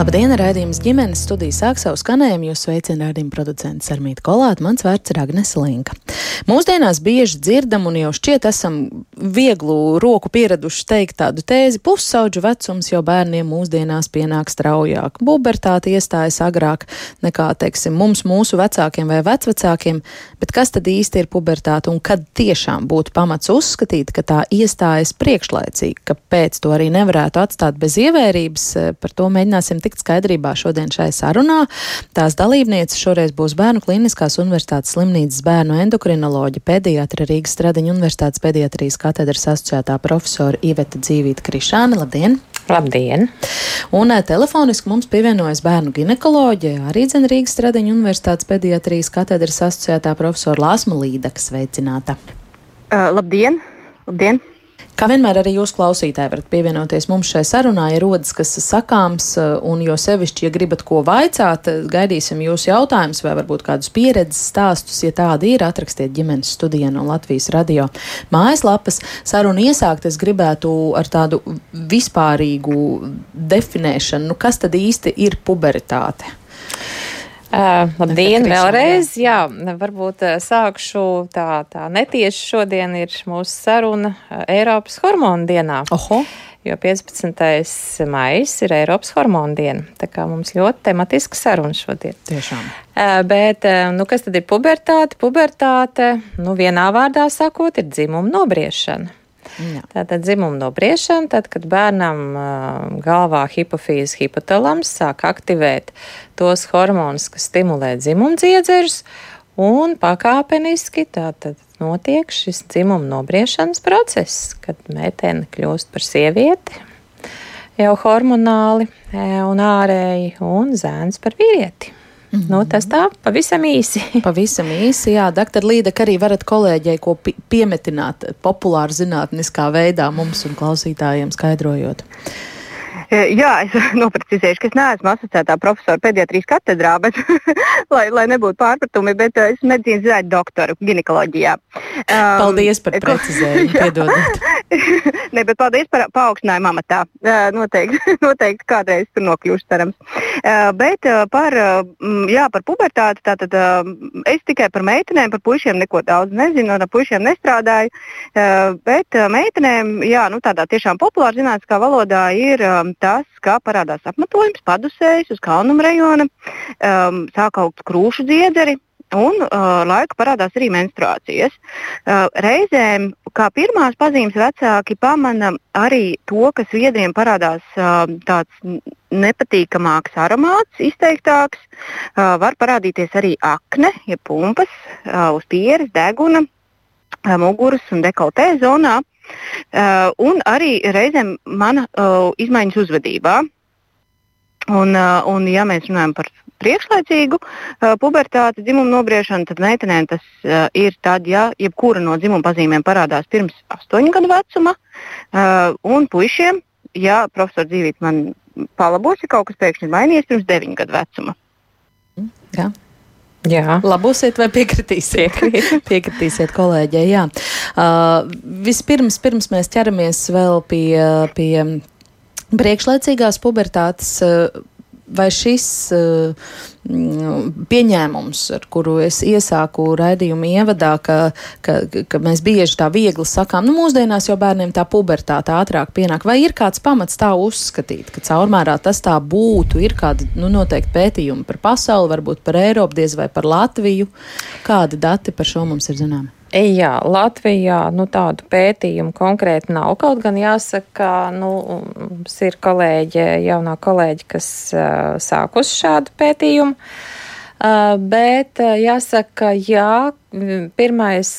Labdien, raidījums ģimenes studijas sāk savu skanējumu, jūs sveicina raidījuma producents Armīta Kolāta, mans vārds ir Agnes Linka. Mūsdienās bieži dzirdam un jau šķiet esam vieglu roku pieraduši teikt tādu tēzi, pussauģu vecums jau bērniem mūsdienās pienāk straujāk. Bubertāte iestājas agrāk nekā, teiksim, mums, mūsu vecākiem vai vecvecākiem, bet kas tad īsti ir pubertāte un kad tiešām būtu pamats uzskatīt, ka tā iestājas priekšlaicīgi, ka pēc to arī nevarētu atstāt bez ievērības, par to mēģināsim tikt tikt skaidrībā šodien šai sarunā. Tās dalībnieces šoreiz būs Bērnu Kliniskās Universitātes slimnīcas bērnu endokrinoloģija, pediatra Rīgas Stradiņa Universitātes pediatrijas katedras asociētā profesora Iveta Dzīvīta Krišāne. Labdien! Labdien! Un telefoniski mums pievienojas bērnu ginekoloģija, arī Dzene Rīgas Stradiņa Universitātes pediatrijas katedras asociētā profesora Lāsma Līdaka sveicināta. Uh, labdien! labdien. Kā vienmēr arī jūs klausītāji varat pievienoties mums šai sarunā, ja rodas kas sakāms, eh, un jo sevišķi, ja gribat ko vaicāt, eh, gaidīsim jūsu jautājumus vai varbūt kādus pieredzes stāstus, ja tādi ir, atrakstiet ģimenes studijā no Latvijas radio mājaslapas. Sarunu iesākt es gribētu ar tādu vispārīgu definēšanu, nu kas tad īsti ir puberitāte? Uh, labdien, vēlreiz. Jā, varbūt sākšu tā, tā netieši šodien ir mūsu saruna Eiropas hormonu dienā. Oho. Jo 15. maijs ir Eiropas hormonu diena. Tā kā mums ļoti tematiska saruna šodien. Tiešām. Uh, bet, nu, kas tad ir pubertāte? Pubertāte, nu, vienā vārdā sakot, ir dzimuma nobriešana. Jā. Tātad dzimuma nobriešana, tad, kad bērnam galvā hipofīzes hipotalams sāk aktivēt tos hormonus, kas stimulē dzimumdziedzerus, un pakāpeniski tātad notiek šis dzimuma nobriešanas process, kad meitene kļūst par sievieti jau hormonāli un ārēji, un zēns par vīrieti. Mm -hmm. nu, tas tā pavisam īsi. pavisam īsi, jā. Doktor Līda, arī varat kolēģei ko piemetināt populāri zinātniskā veidā mums un klausītājiem skaidrojot. Jā, es noprecizēšu, ka es neesmu asociētā profesora pediatrijas katedrā, bet, lai, lai nebūtu pārpratumi, bet es esmu medicīnas zinātņu doktoru ginekoloģijā. Um, paldies par precizējumu, piedodiet. ne, bet paldies par paaugstinājumu amatā. Noteikti, noteikti kādreiz tur nokļūšu cerams. Bet par, jā, par pubertāti, tātad es tikai par meitenēm, par puišiem neko daudz nezinu, ar puišiem nestrādāju, bet meitenēm, jā, nu tādā tiešām populāra zinātniskā valodā ir tas, kā parādās apmetojums, padusējis uz kalnuma rajona, um, sāk augt krūšu dziedzeri. Un uh, laiku parādās arī menstruācijas. Uh, reizēm, kā pirmās pazīmes, vecāki pamana arī to, ka sviedriem parādās uh, tāds nepatīkamāks aromāts, izteiktāks. Uh, var parādīties arī akne, ja pumpas uh, uz pieres, deguna, uh, muguras un dekoltē zonā. Uh, un arī reizēm mana uh, izmaiņas uzvedībā. Un, uh, un, ja mēs runājam par priekšlaicīgu uh, pubertāti, dzimumu nobriešanu, tad meitenēm tas uh, ir tad, ja jebkura no dzimuma pazīmēm parādās pirms 8 gadu vecuma, uh, un puišiem, ja profesors dzīvīt man palabos, ja kaut kas pēkšņi ir mainījies pirms 9 gadu vecuma. Jā. Jā. Labosiet vai piekritīsiet? piekritīsiet kolēģei, jā. Uh, vispirms, pirms mēs ķeramies vēl pie, pie priekšlaicīgās pubertātes, uh, vai šis uh, pieņēmums, ar kuru es iesāku raidījumu ievadā, ka, ka, ka mēs bieži tā viegli sakām, nu, mūsdienās jau bērniem tā pubertāte ātrāk pienāk, vai ir kāds pamats tā uzskatīt, ka caurmērā tas tā būtu, ir kādi, nu, noteikti pētījumi par pasauli, varbūt par Eiropu, diez vai par Latviju, kādi dati par šo mums ir zināmi? Jā, Latvijā nu, tādu pētījumu konkrēti nav. Kaut gan jāsaka, ka nu, mums ir kolēģe, jaunā kolēģe, kas uh, sākus šādu pētījumu. Uh, bet uh, jāsaka, jā, pirmais,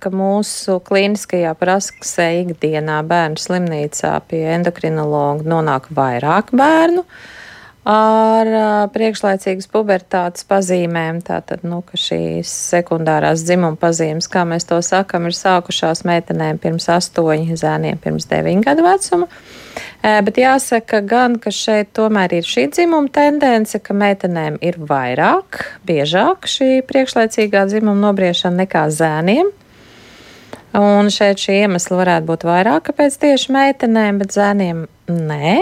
ka mūsu klīniskajā praksē ikdienā bērnu slimnīcā pie endokrinologa nonāk vairāk bērnu. Ar priekšlaicīgas pubertātes pazīmēm. Tātad, nu, ka šīs sekundārās dzimuma pazīmes, kā mēs to sakam, ir sākušās meitenēm pirms astoņi, zēniem pirms deviņu gadu vecuma. Bet jāsaka gan, ka šeit tomēr ir šī dzimuma tendence, ka meitenēm ir vairāk, biežāk šī priekšlaicīgā dzimuma nobriešana nekā zēniem. Un šeit šī iemesla varētu būt vairāk, kāpēc tieši meitenēm, bet zēniem nē.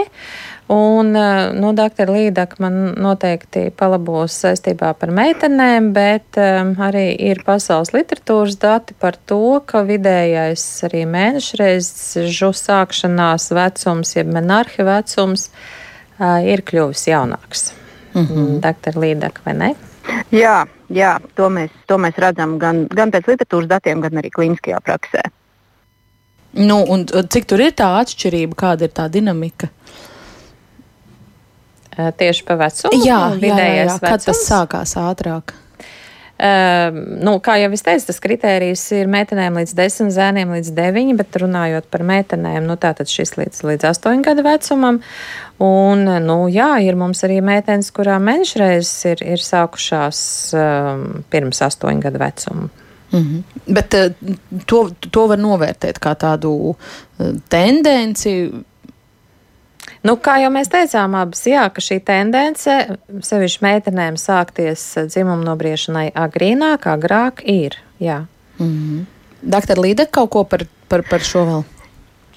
Un, nu, doktor Līdaka man noteikti palabos saistībā par meitenēm, bet um, arī ir pasaules literatūras dati par to, ka vidējais arī mēnešreizes žu sākšanās vecums, jeb menarhi vecums, uh, ir kļuvis jaunāks. Mm -hmm. Doktor Līdaka, vai ne? Jā, jā to, mēs, to mēs redzam gan, gan pēc literatūras datiem, gan arī klīniskajā praksē. Nu, un cik tur ir tā atšķirība, kāda ir tā dinamika? Tieši pa vecumu. Jā, jā, jā, jā. kad tas sākās ātrāk. Uh, nu, kā jau es teicu, tas kriterijs ir meitenēm līdz 10, zēniem līdz 9, bet runājot par meitenēm, nu, tātad šis līdz, līdz 8 gadu vecumam. Un, nu, jā, ir mums arī meitenes, kurām menšreizes ir, ir sākušās um, pirms 8 gadu vecuma. Mm -hmm. Bet uh, to, to var novērtēt kā tādu uh, tendenci Nu, kā jau mēs teicām, abas, jā, ka šī tendence, sevišķi meitenēm, sākties dzimuma nobriešanai agrīnāk, agrāk ir. Jā. Mm -hmm. Doktor Līde, kaut ko par, par, par šo vēl?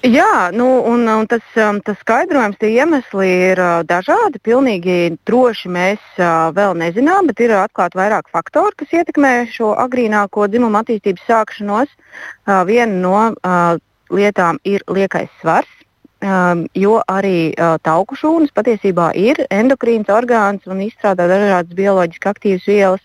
Jā, nu, un, un tas, um, tas skaidrojums, tie iemesli ir uh, dažādi. Pilnīgi droši mēs uh, vēl nezinām, bet ir atklāti vairāk faktori, kas ietekmē šo agrīnāko dzimumu attīstības sākšanos. Uh, viena no lietām ir liekais svars. Um, jo arī uh, tauku šūnas patiesībā ir endokrīns orgāns un izstrādā dažādas bioloģiski aktīvas vielas.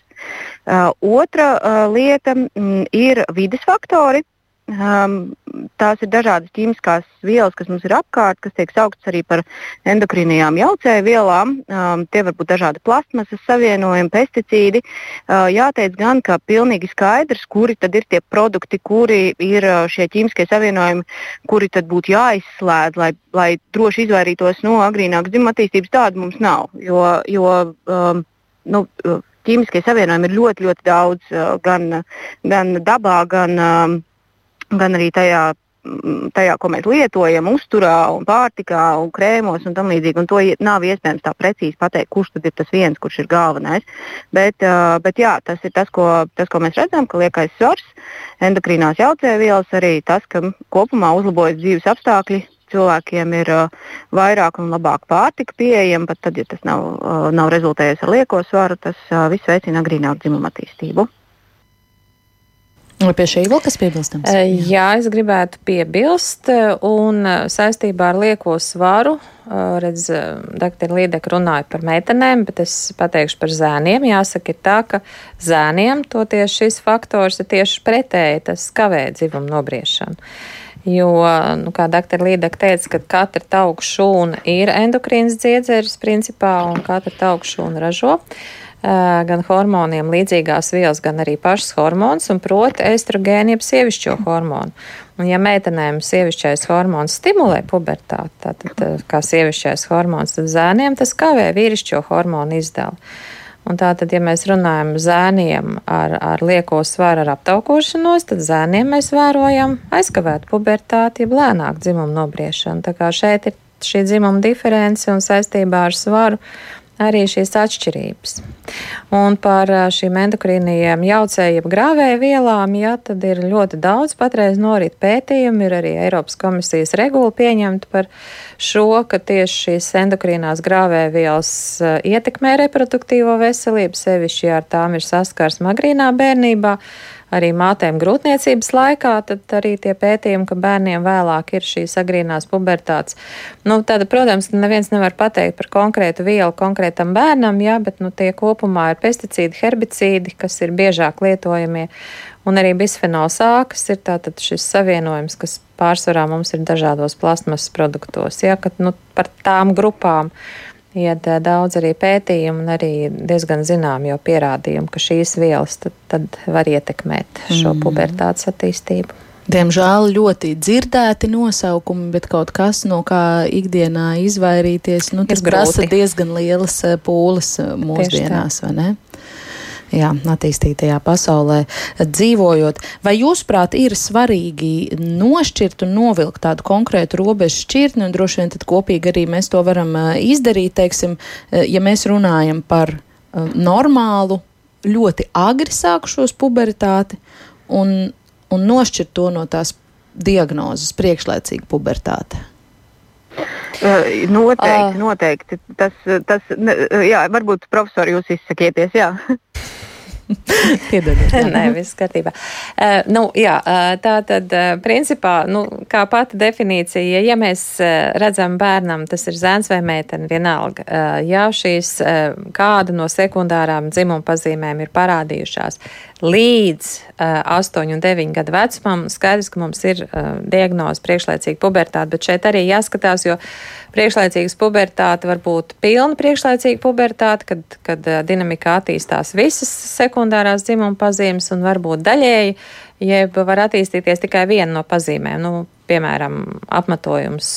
Uh, otra uh, lieta mm, ir vides faktori. Um, tās ir dažādas ķīmiskās vielas, kas mums ir apkārt, kas tiek sauktas arī par endokrīnajām jaucēju vielām. Um, tie var būt dažādi plasmasas savienojumi, pesticīdi. Uh, jāteic gan, ka pilnīgi skaidrs, kuri tad ir tie produkti, kuri ir uh, šie ķīmiskie savienojumi, kuri tad būtu jāizslēdz, lai, lai droši izvairītos no agrīnākas dzimuma attīstības. Tādu mums nav. Jo, jo, um, nu, ķīmiskie savienojumi ir ļoti, ļoti daudz gan, gan dabā, gan gan arī tajā, mm, tajā, ko mēs lietojam, uzturā, un pārtikā, un krēmos un tam līdzīgi. Un to nav iespējams tā precīzi pateikt, kurš tad ir tas viens, kurš ir galvenais. Bet, bet jā, tas ir tas ko, tas, ko mēs redzam, ka liekais svars, endokrīnās jaucējvielas, arī tas, ka kopumā uzlabojas dzīves apstākļi. Cilvēkiem ir uh, vairāk un labāk pārtika pieejama, pat tad, ja tas nav, uh, nav rezultējies ar lieko svaru, tas uh, viss veicina agrīnāku dzimumu attīstību. Vai pie šī vēl kas piebilstams? Jā, es gribētu piebilst, un saistībā ar lieko svaru, redz, doktori Liedek runāja par meitenēm, bet es pateikšu par zēniem. Jāsaka, ir tā, ka zēniem to tieši šis faktors ir tieši pretēji, tas kavē dzimumu nobriešanu. Jo, nu, kā dr. Līdaka teica, ka katra tauku šūna ir endokrīns dziedzeris principā, un katra tauku šūna ražo. Uh, gan hormoniem līdzīgās vielas, gan arī pašas hormonus, un proti estrogēnu, jeb sievišķo hormonu. Un, ja meitenēm sievišķais hormons stimulē pubertāti, tad, tad kā sievišķais hormons, tad zēniem tas kavē vīrišķo hormonu izdevu. Un tātad, ja mēs runājam zēniem ar, ar lieko svaru, ar aptaukošanos, tad zēniem mēs vērojam aizkavētu pubertāti, jeb lēnāku dzimumu nobriešanu. Tā kā šeit ir šī dzimuma diference un saistībā ar svaru arī šīs atšķirības. Un par šīm endokrīnijiem jaucējiem grāvēju vielām, jā, tad ir ļoti daudz patreiz norit pētījumi, ir arī Eiropas komisijas regula pieņemta par šo, ka tieši šīs endokrīnās grāvēju vielas ietekmē reproduktīvo veselību, sevišķi, ja ar tām ir saskars agrīnā bērnībā arī mātēm grūtniecības laikā, tad arī tie pētījumi, ka bērniem vēlāk ir šīs agrīnās pubertātes. Nu, tad, protams, neviens nevar pateikt par konkrētu vielu konkrētam bērnam, jā, bet nu, tie kopumā ir pesticīdi, herbicīdi, kas ir biežāk lietojamie. Un arī bisfenols A, kas ir tātad šis savienojums, kas pārsvarā mums ir dažādos plasmasas produktos. Jā, kad, nu, par tām grupām iet daudz arī pētījumu un arī diezgan zinām jau pierādījumu, ka šīs vielas tad, tad var ietekmēt šo mm. pubertātes attīstību. Diemžēl ļoti dzirdēti nosaukumi, bet kaut kas, no kā ikdienā izvairīties, nu, tas prasa diezgan lielas eh, pūles eh, mūsdienās, vai ne? Jā, attīstītajā pasaulē dzīvojot. Vai jūsuprāt, ir svarīgi nošķirt un novilkt tādu konkrētu robežu šķirtni, un droši vien tad kopīgi arī mēs to varam izdarīt, teiksim, ja mēs runājam par normālu, ļoti agri sākušos pubertāti un un nošķirt to no tās diagnozes priekšlaicīga pubertāte? Noteikti, noteikti. Tas, tas, jā, varbūt profesori jūs izsakieties, jā. Piedodiet. Nē, viss kārtībā. Uh, nu, jā, uh, tā tad, uh, principā, nu, kā pati definīcija, ja mēs redzam bērnam, tas ir zēns vai meitene, vienalga, uh, ja šīs uh, kāda no sekundārām dzimuma pazīmēm ir parādījušās līdz uh, 8 un 9 gadu vecumam, skaidrs, ka mums ir uh, diagnoze priekšlaicīga pubertāte, bet šeit arī jāskatās, jo priekšlaicīgas pubertāte var būt pilna priekšlaicīga pubertāte, kad, kad uh, dinamika attīstās visas sekundārās dzimuma pazīmes un varbūt daļēji, jeb var attīstīties tikai viena no pazīmēm. Nu, piemēram, apmetojums,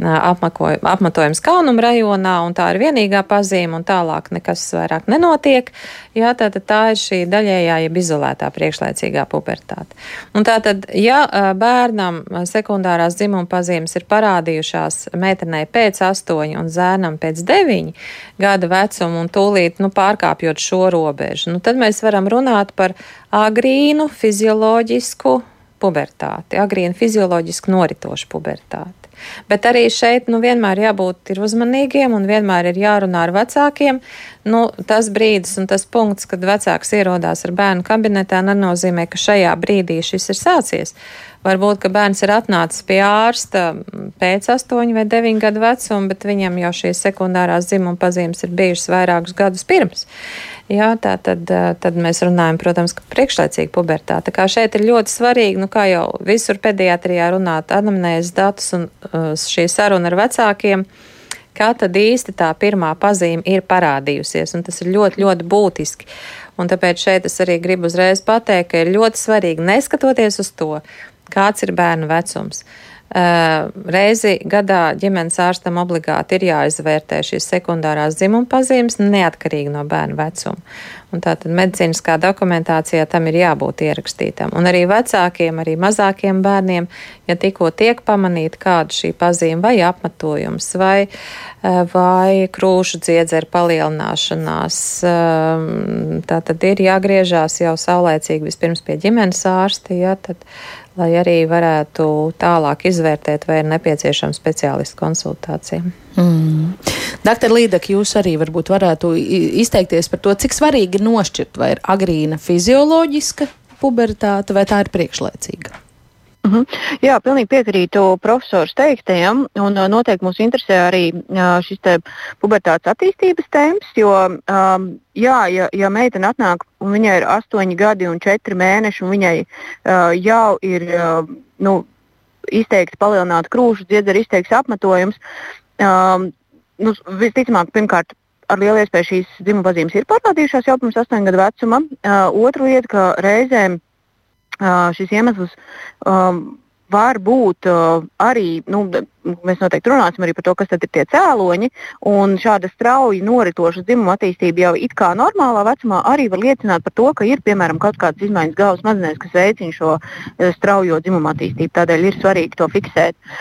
apmako, apmetojums Kaunuma rajonā, un tā ir vienīgā pazīme, un tālāk nekas vairāk nenotiek. Jā, tātad tā ir šī daļējā, jeb izolētā priekšlaicīgā pubertāte. Un tātad, ja bērnam sekundārās dzimuma pazīmes ir parādījušās meitenei pēc astoņi un zēnam pēc deviņi gada vecuma un tūlīt, nu, pārkāpjot šo robežu, nu, tad mēs varam runāt par agrīnu fizioloģisku pubertāti, agrīna fizioloģiski noritoša pubertāte. Bet arī šeit nu, vienmēr jābūt uzmanīgiem un vienmēr ir jārunā ar vecākiem. Nu, tas brīdis un tas punkts, kad vecāks ierodās ar bērnu kabinetā, nenozīmē, ka šajā brīdī šis ir sācies. Varbūt, ka bērns ir atnācis pie ārsta pēc 8 vai 9 gadu vecuma, bet viņam jau šīs sekundārās dzimuma pazīmes ir bijušas vairākus gadus pirms. Jā, tā tad, tad mēs runājam, protams, ka priekšlaicīga pubertāte. Tā kā šeit ir ļoti svarīgi, nu kā jau visur pediatrijā runāt, anamnēzes datus un uh, šī saruna ar vecākiem. Kā tad īsti tā pirmā pazīme ir parādījusies, un tas ir ļoti, ļoti būtiski. Un tāpēc šeit es arī gribu uzreiz pateikt, ka ir ļoti svarīgi neskatoties uz to, kāds ir bērnu vecums. Uh, reizi gadā ģimenes ārstam obligāti ir jāizvērtē šīs sekundārās dzimuma pazīmes neatkarīgi no bērna vecuma. Un tātad medicīniskā dokumentācijā tam ir jābūt ierakstītam. Un arī vecākiem, arī mazākiem bērniem, ja tikko tiek pamanīta kāda šī pazīme vai apmetojums vai, uh, vai krūšu dziedzera palielināšanās, um, tātad ir jāgriežās jau saulēcīgi vispirms pie ģimenes ārsta, ja, tad lai arī varētu tālāk izvērtēt, vai ir nepieciešama speciālistu konsultācija. Mm. Doktor Līdek, jūs arī varbūt varētu izteikties par to, cik svarīgi ir nošķirt, vai ir agrīna fizioloģiska pubertāte vai tā ir priekšlaicīga. Mhm. -huh. Jā, pilnīgi piekrītu profesors teiktajam, un uh, noteikti mūs interesē arī uh, šis te pubertātes attīstības temps, jo, um, jā, ja, ja meitene atnāk un viņai ir 8 gadi un 4 mēneši, un viņai uh, jau ir uh, nu, izteikti palielināta krūšu dziedzera, izteikts apmetojums, um, nu, visticamāk, pirmkārt, ar lielu iespēju šīs dzimuma pazīmes ir parādījušās jau pirms 8 gadu vecuma. Uh, otra lieta, ka reizēm šis iemesls um, var būt uh, arī, nu, mēs noteikti runāsim arī par to, kas tad ir tie cēloņi, un šāda strauji noritoša dzimuma attīstība jau it kā normālā vecumā arī var liecināt par to, ka ir, piemēram, kaut kādas izmaiņas galvas smadzenēs, kas veicina šo straujo dzimuma attīstību. Tādēļ ir svarīgi to fiksēt.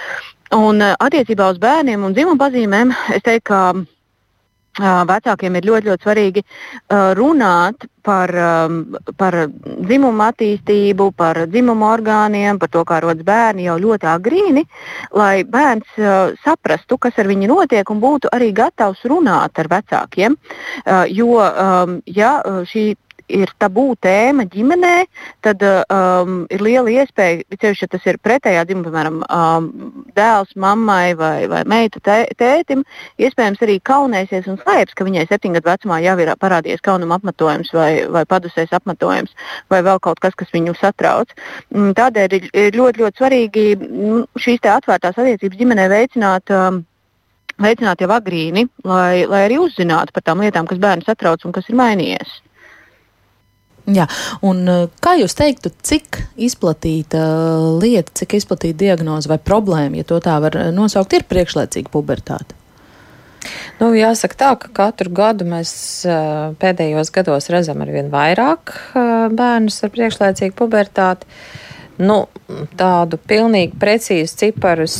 Un attiecībā uz bērniem un dzimuma pazīmēm es teiktu, ka vecākiem ir ļoti, ļoti svarīgi runāt par, par dzimumu attīstību, par dzimumu orgāniem, par to, kā rodas bērni jau ļoti agrīni, lai bērns saprastu, kas ar viņu notiek un būtu arī gatavs runāt ar vecākiem. Jo, ja šī ir tabū tēma ģimenē, tad um, ir liela iespēja, ceļš, ja tas ir pretējā dzimuma, piemēram, um, dēls mammai vai, vai meita tē, tētim, iespējams arī kaunēsies un slēps, ka viņai septiņu gadu vecumā jau ir parādījies kaunuma apmetojums vai, vai padusēs apmetojums vai vēl kaut kas, kas viņu satrauc. Mm, tādēļ ir, ir ļoti, ļoti svarīgi mm, šīs atvērtās attiecības ģimenē veicināt. Um, veicināt jau agrīni, lai, lai arī uzzinātu par tām lietām, kas bērnu satrauc un kas ir mainījies. Jā, un kā jūs teiktu, cik izplatīta lieta, cik izplatīta diagnoze vai problēma, ja to tā var nosaukt, ir priekšlaicīga pubertāte? Nu, jāsaka tā, ka katru gadu mēs pēdējos gados redzam ar vien vairāk bērnus ar priekšlaicīgu pubertāti. Nu, tādu pilnīgi precīzu ciparus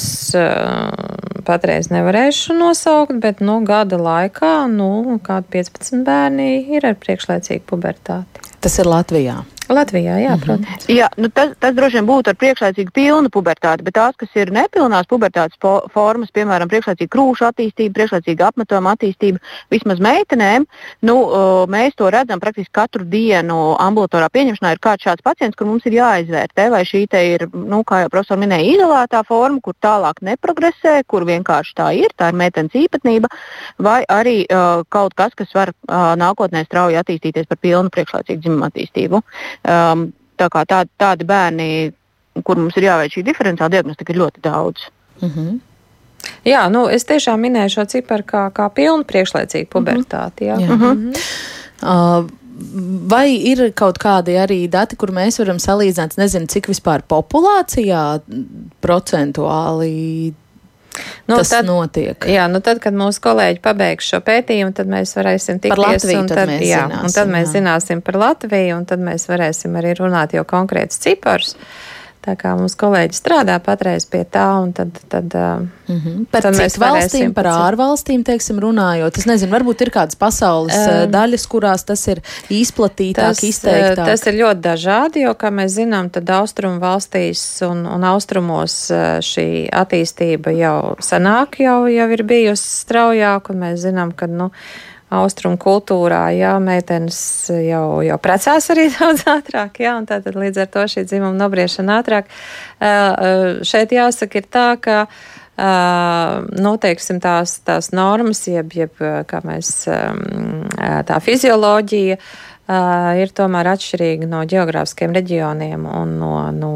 patreiz nevarēšu nosaukt, bet nu, gada laikā nu, kādi 15 bērni ir ar priekšlaicīgu pubertāti. Tas ir Latvijā. Latvijā, jā, mm -hmm. protams. Jā, nu tas, tas droši vien būtu ar priekšlaicīgu pilnu pubertāti, bet tās, kas ir nepilnās pubertātes formas, piemēram, priekšlaicīga krūšu attīstība, priekšlaicīga apmetuma attīstība, vismaz meitenēm, nu, mēs to redzam praktiski katru dienu ambulatorā pieņemšanā. Ir kāds šāds pacients, kur mums ir jāizvērtē, vai šī ir, nu, kā jau profesors minēja, izolētā forma, kur tālāk neprogresē, kur vienkārši tā ir, tā ir meitenes īpatnība, vai arī uh, kaut kas, kas var uh, nākotnē strauji attīstīties par pilnu priekšlaicīgu dzimumu attīstību. Um, tā kā tā, tādi bērni, kur mums ir jāveic šī diferenciāla diagnostika, ir ļoti daudz. Mm -hmm. Jā, nu, es tiešām minēju šo ciparu kā, kā pilnu priekšlaicīgu mhm. pubertāti. Jā. Jā. Mm -hmm. uh, Vai ir kaut kādi arī dati, kur mēs varam salīdzināt, nezinu, cik vispār populācijā procentuāli Nu, tas tad, notiek. Jā, nu tad, kad mūsu kolēģi pabeigs šo pētījumu, tad mēs varēsim tikties. Par Latviju, un tad, tad mēs jā, zināsim. Un tad mēs jā. zināsim par Latviju, un tad mēs varēsim arī runāt jau konkrētus ciparus. Tā kā mums kolēģi strādā patreiz pie tā, un tad. tad mm -hmm. Par tad mēs valstīm, par ārvalstīm, teiksim, runājot. Es nezinu, varbūt ir kādas pasaules um, daļas, kurās tas ir izplatītāk, tas, izteiktāk. Tas ir ļoti dažādi, jo, kā mēs zinām, tad austrumu valstīs un, un austrumos šī attīstība jau senāk jau, jau ir bijusi straujāk, un mēs zinām, ka, nu, austrumu kultūrā, jā, meitenes jau, jau precās arī daudz ātrāk, jā, un tātad līdz ar to šī dzimuma nobriešana ātrāk. Šeit jāsaka ir tā, ka. Noteiksim tās, tās normas, jeb, jeb kā mēs tā fizioloģija ir tomēr atšķirīga no geogrāfiskiem reģioniem un no, no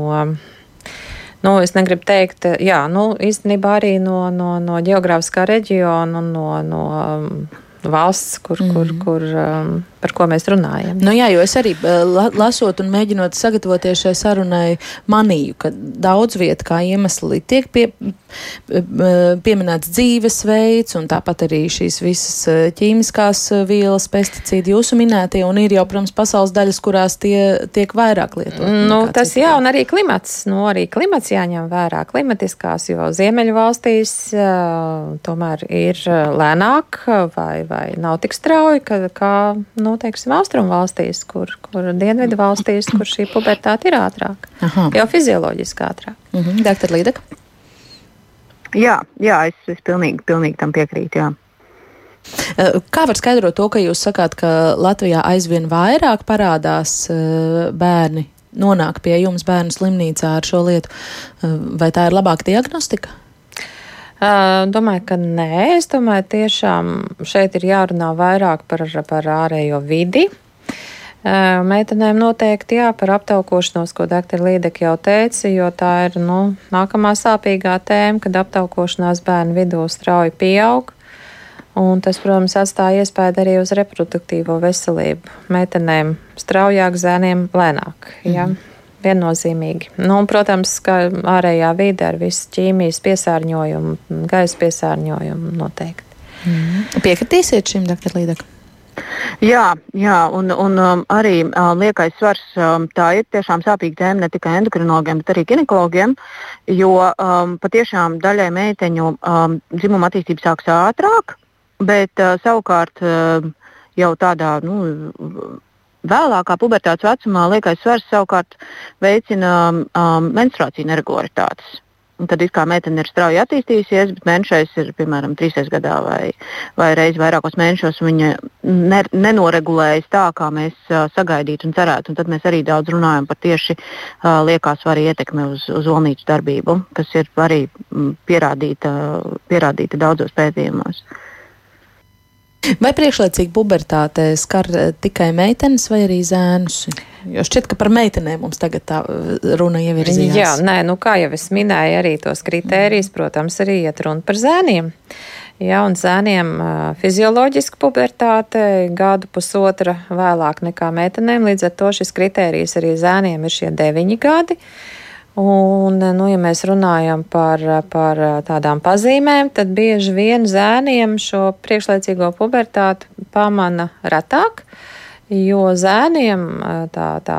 nu, es negribu teikt, jā, nu, īstenībā arī no, no, no geogrāfiskā reģiona un no, no valsts, kur, mm. kur, kur, um, par ko mēs runājam. Nu, jā, jo es arī uh, lasot un mēģinot sagatavoties šai sarunai, manīju, ka daudz vietu kā iemesli tiek pie, pieminēts dzīvesveids un tāpat arī šīs visas uh, ķīmiskās vielas, pesticīdi jūsu minētie, un ir jau, protams, pasaules daļas, kurās tie tiek vairāk lietot. Nu, tas citā. jā, un arī klimats, nu, arī klimats jāņem vērā, klimatiskās, jo Ziemeļu valstīs uh, tomēr ir lēnāk vai, vai nav tik strauji, ka, kā, nu, teiksim, austrumu valstīs, kur, kur dienvidu valstīs, kur šī pubertāte ir ātrāk. Aha. Jau fizioloģiski ātrāk. Mhm. Doktor Līdeka? Jā, jā es, es pilnīgi, pilnīgi tam piekrītu. Jā. Eh, kā var skaidrot to, ka jūs sakāt, ka Latvijā aizvien vairāk parādās eh, bērni, nonāk pie jums bērnu slimnīcā ar šo lietu? Eh, vai tā ir labāka diagnostika? Uh, domāju, ka nē. Es domāju, tiešām šeit ir jārunā vairāk par, par ārējo vidi. Uh, meitenēm noteikti jā, par aptaukošanos, ko dr. Līdeka jau teica, jo tā ir nu, nākamā sāpīgā tēma, kad aptaukošanās bērnu vidū strauji pieaug. Un tas, protams, atstāja iespēju arī uz reproduktīvo veselību. Meitenēm straujāk, zēniem lēnāk. Ja? Mm -hmm viennozīmīgi. Nu, un, protams, ka ārējā vide ar visu ķīmijas piesārņojumu, gaisa piesārņojumu noteikti. Mm. Piekritīsiet šim, doktor Līdekam? Jā, jā, un, un um, arī um, liekais svars um, tā ir tiešām sāpīga tēma ne tikai endokrinologiem, bet arī ginekologiem, jo um, patiešām daļai meiteņu um, dzimuma attīstība sāks ātrāk, bet uh, savukārt uh, jau tādā nu, Vēlākā pubertātes vecumā liekais svars savukārt veicina um, menstruāciju neregularitātes. Un tad kā meitene ir strauji attīstījusies, bet mēnešais ir piemēram trīsreiz gadā vai, vai reizi vairākos mēnešos. Viņa ne, nenoregulējas tā, kā mēs uh, sagaidītu un cerētu. Un tad mēs arī daudz runājam par tieši uh, liekā svara ietekmi uz, uz olnīcu darbību, kas ir arī mm, pierādīta, pierādīta daudzos pētījumos. Vai priekšlaicīga pubertāte skar eh, tikai meitenes vai arī zēnus? Jo šķiet, ka par meitenēm mums tagad tā eh, runa zīmēta. Jā, nē, nu kā jau es minēju, arī tos kritērijus, protams, arī iet runa par zēniem. Ja, un zēniem fizioloģiska pubertāte gadu pusotra vēlāk nekā meitenēm, līdz ar to šis kritērijs arī zēniem ir šie deviņi gadi. Un, nu, ja mēs runājam par, par tādām pazīmēm, tad bieži vien zēniem šo priekšlaicīgo pubertāti pamana retāk, jo zēniem tā, tā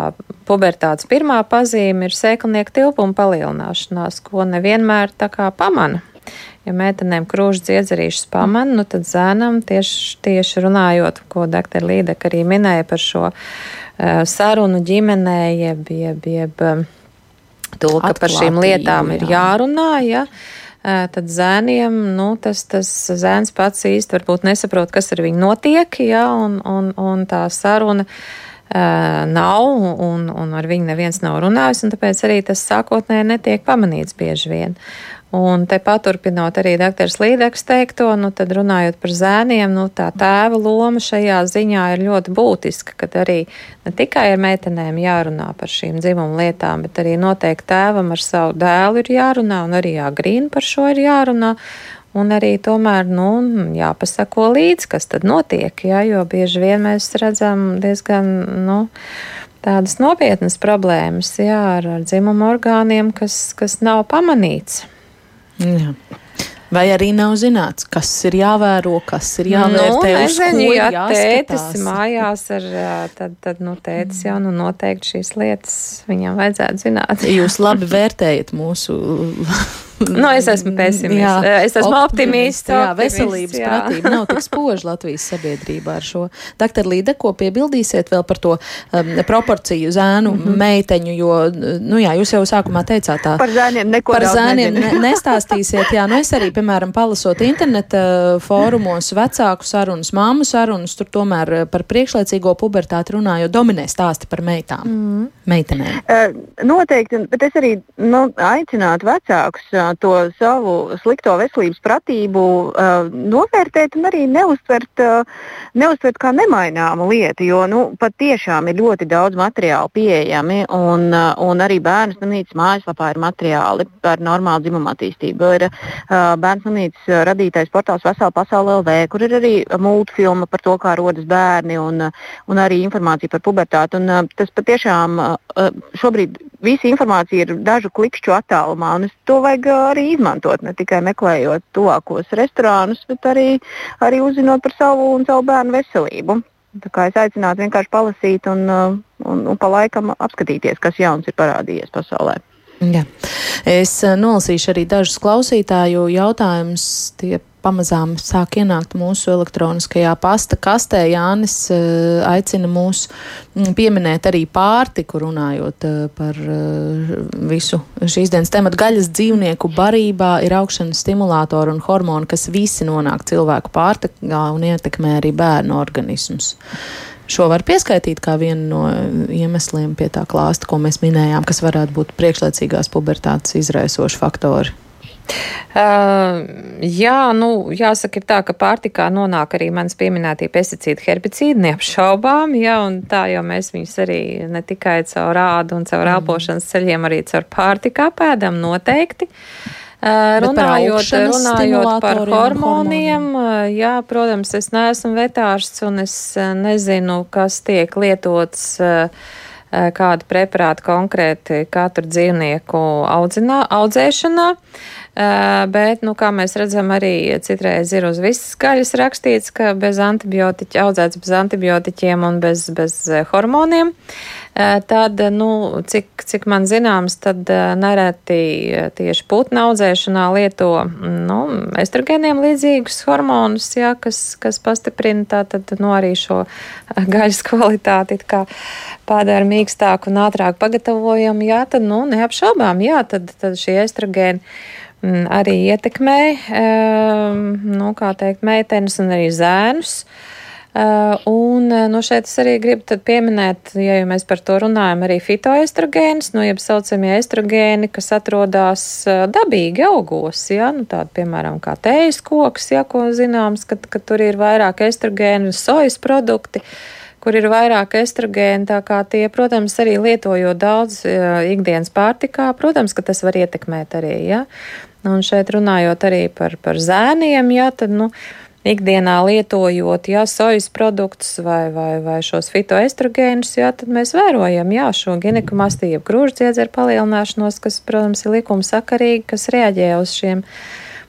pubertātes pirmā pazīme ir sēklnieku tilpuma palielināšanās, ko nevienmēr tā kā pamana. Ja meitenēm krūžs dziedzerīšas pamana, nu tad zēnam tieši, tieši runājot, ko doktor Līdeka arī minēja par šo uh, sarunu ģimenē, jeb, jeb, jeb to, ka par šīm lietām jā. ir jārunā. Ja? Tad zēniem, nu, tas, tas zēns pats īsti varbūt nesaprot, kas ar viņu notiek, ja, un, un, un tā saruna nav, un, un ar viņu neviens nav runājis, un tāpēc arī tas sākotnēji netiek pamanīts bieži vien. Un te paturpinot arī doktors Līdeks teikto, nu tad runājot par zēniem, nu tā tēva loma šajā ziņā ir ļoti būtiska, kad arī ne tikai ar meitenēm jārunā par šīm dzimumu lietām, bet arī noteikti tēvam ar savu dēlu ir jārunā un arī agrīn par šo ir jārunā. Un arī tomēr nu, jāpasako līdzi, kas tad notiek, ja, jo bieži vien mēs redzam diezgan nu, tādas nopietnas problēmas jā, ar, ar dzimumu orgāniem, kas, kas nav pamanīts. Jā. Vai arī nav zināts, kas ir jāvēro, kas ir jāvērtē? Nu, nezinu, ja tētis mājās ar, tad, tad nu, tētis jau nu noteikti šīs lietas viņam vajadzētu zināt. Jūs labi vērtējat mūsu nu, es esmu pesimists. Jā, es esmu optimists. Jā, veselības jā. pratība nav tik spoža Latvijas sabiedrībā ar šo. Doktor Līde, ko piebildīsiet vēl par to um, proporciju zēnu, mm -hmm. meiteņu, jo, nu jā, jūs jau sākumā teicāt tā. Par zēniem neko Par zēniem ne, nestāstīsiet, jā, nu es arī, piemēram, palasot interneta fórumos vecāku sarunas, māmu sarunas, tur tomēr par priekšlaicīgo pubertāti runājot, dominē stāsti par meitām, mm -hmm. meitenēm. Uh, noteikti, bet es arī nu, aicinātu vecākus uh, to savu slikto veselības pratību uh, novērtēt un arī neuztvert, uh, neuztvert kā nemaināmu lietu. Jo nu, patiešām ir ļoti daudz materiālu pieejami, un, uh, un arī bērnu slimnīcas mājaslapā ir materiāli par normālu dzimumu attīstību. Ir uh, bērnu slimnīcas radītais portāls Vesela pasaule LV, kur ir arī multfilma par to, kā rodas bērni, un, un arī informācija par pubertāti. Un, uh, tas patiešām uh, šobrīd visa informācija ir dažu klikšķu attālumā, to vajag arī izmantot, ne tikai meklējot tuvākos restorānus, bet arī, arī uzzinot par savu un savu bērnu veselību. Tā kā es aicinātu vienkārši palasīt un, uh, un, un pa laikam apskatīties, kas jauns ir parādījies pasaulē. Jā. Es uh, nolasīšu arī dažus klausītāju jautājumus. Tie pamazām sāk ienākt mūsu elektroniskajā pasta kastē. Jānis uh, aicina mūs mm, pieminēt arī pārtiku, runājot uh, par visu šīs dienas tematu. Gaļas dzīvnieku barībā ir augšanas stimulātori un hormoni, kas visi nonāk cilvēku pārtikā un ietekmē arī bērnu organismus. Šo var pieskaitīt kā vienu no iemesliem pie tā klāsta, ko mēs minējām, kas varētu būt priekšlaicīgās pubertātes izraisoši faktori. Uh, jā, nu, jāsaka, ir tā, ka pārtikā nonāk arī manas pieminētie pesticīdi, herbicīdi, neapšaubām, jā, un tā jau mēs viņus arī ne tikai caur ādu un caur mm. elpošanas ceļiem, arī caur pārtikā pēdam noteikti. Uh, runājot, runājot par hormoniem, uh, jā, protams, es neesmu vetārsts un es uh, nezinu, kas tiek lietots uh, kādu preparātu konkrēti katru dzīvnieku audzinā, audzēšanā. Bet, nu, kā mēs redzam, arī citreiz ir uz visas gaļas rakstīts, ka bez antibiotiķa, audzēts bez antibiotiķiem un bez, bez hormoniem. Tad, nu, cik, cik man zināms, tad nereti tieši putna audzēšanā lieto nu, estrogēniem līdzīgus hormonus, jā, kas, kas pastiprina tātad, nu, arī šo gaļas kvalitāti, kā padara mīkstāku un ātrāk pagatavojumu. Jā, tad, nu, neapšaubām, jā, tad, tad šie estrogēni arī ietekmē, ehm, nu, kā teikt, meitenes un arī zēnus. Uh, un no nu, šeit es arī gribu pieminēt, ja mēs par to runājam, arī fitoestrogēnus, nu, jeb saucamie estrogēni, kas atrodas dabīgi augos, ja, nu tādi, piemēram, kā tējas koks, ja, ko zināms, ka, ka tur ir vairāk estrogēnu, sojas produkti. Uh, kur ir vairāk estrogēnu, tā kā tie, protams, arī lietojot daudz uh, ikdienas pārtikā, protams, ka tas var ietekmēt arī, ja. Un šeit runājot arī par, par zēniem, jā, tad, nu, ikdienā lietojot jā, sojas produktus vai, vai, vai šos fitoestrogēnus, jā, tad mēs vērojam jā, šo ginekomastību, grūždziedzeru palielināšanos, kas, protams, ir likuma sakarīgi, kas reaģē uz šiem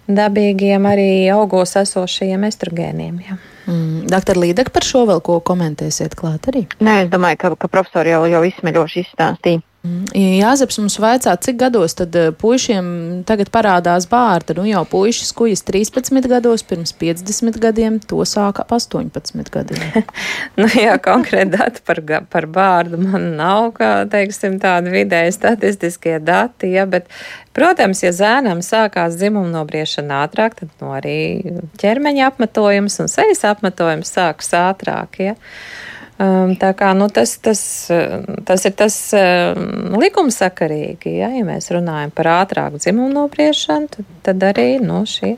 dabīgiem arī augos esošajiem estrogēniem. Jā. Mm. Doktor Līdek par šo vēl ko komentēsiet klāt arī? Nē, es domāju, ka, ka profesori jau, jau izsmeļoši izstāstīja. Mm. Jāzeps mums vaicā, cik gados tad eh, puišiem tagad parādās bārta. Nu jau puišas kujas 13 gados, pirms 50 gadiem, to sāka ap 18 gadiem. nu jā, konkrēti dati par, par bārdu man nav, kā teiksim, tādi vidēji statistiskie dati, ja, bet, protams, ja zēnam sākās dzimuma nobriešana ātrāk, tad no arī ķermeņa apmetojums un sejas apmetojums sākas ātrāk, ja. Um, tā kā nu, tas, tas, tas ir tas um, likumsakarīgi, ja, ja mēs runājam par ātrāku dzimumu nobriešanu, tad, tad arī nu, šī,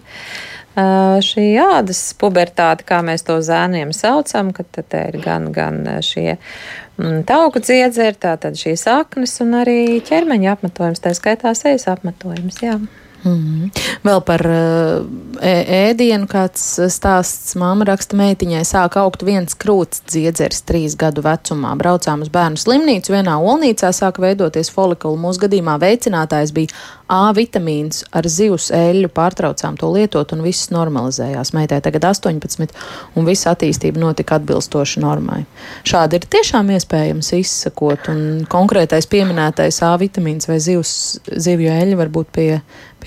šī ādas pubertāte, kā mēs to zēniem saucam, ka te ir gan, gan šie mm, tauku dziedzeri, tātad šīs aknes un arī ķermeņa apmetojums, tā skaitā sejas apmetojums. Jā. Mm. Vēl par uh, ēdienu kāds stāsts. Māma raksta meitiņai, sāk augt viens krūts dziedzeris trīs gadu vecumā. Braucām uz bērnu slimnīcu, vienā olnīcā sāka veidoties folikuli. Mūsu gadījumā veicinātājs bija A vitamīns ar zivs eļļu, pārtraucām to lietot un viss normalizējās. Meitai tagad 18 un visa attīstība notika atbilstoši normai. Šādi ir tiešām iespējams izsakot un konkrētais pieminētais A vitamīns vai zivs, zivju eļļa var būt pie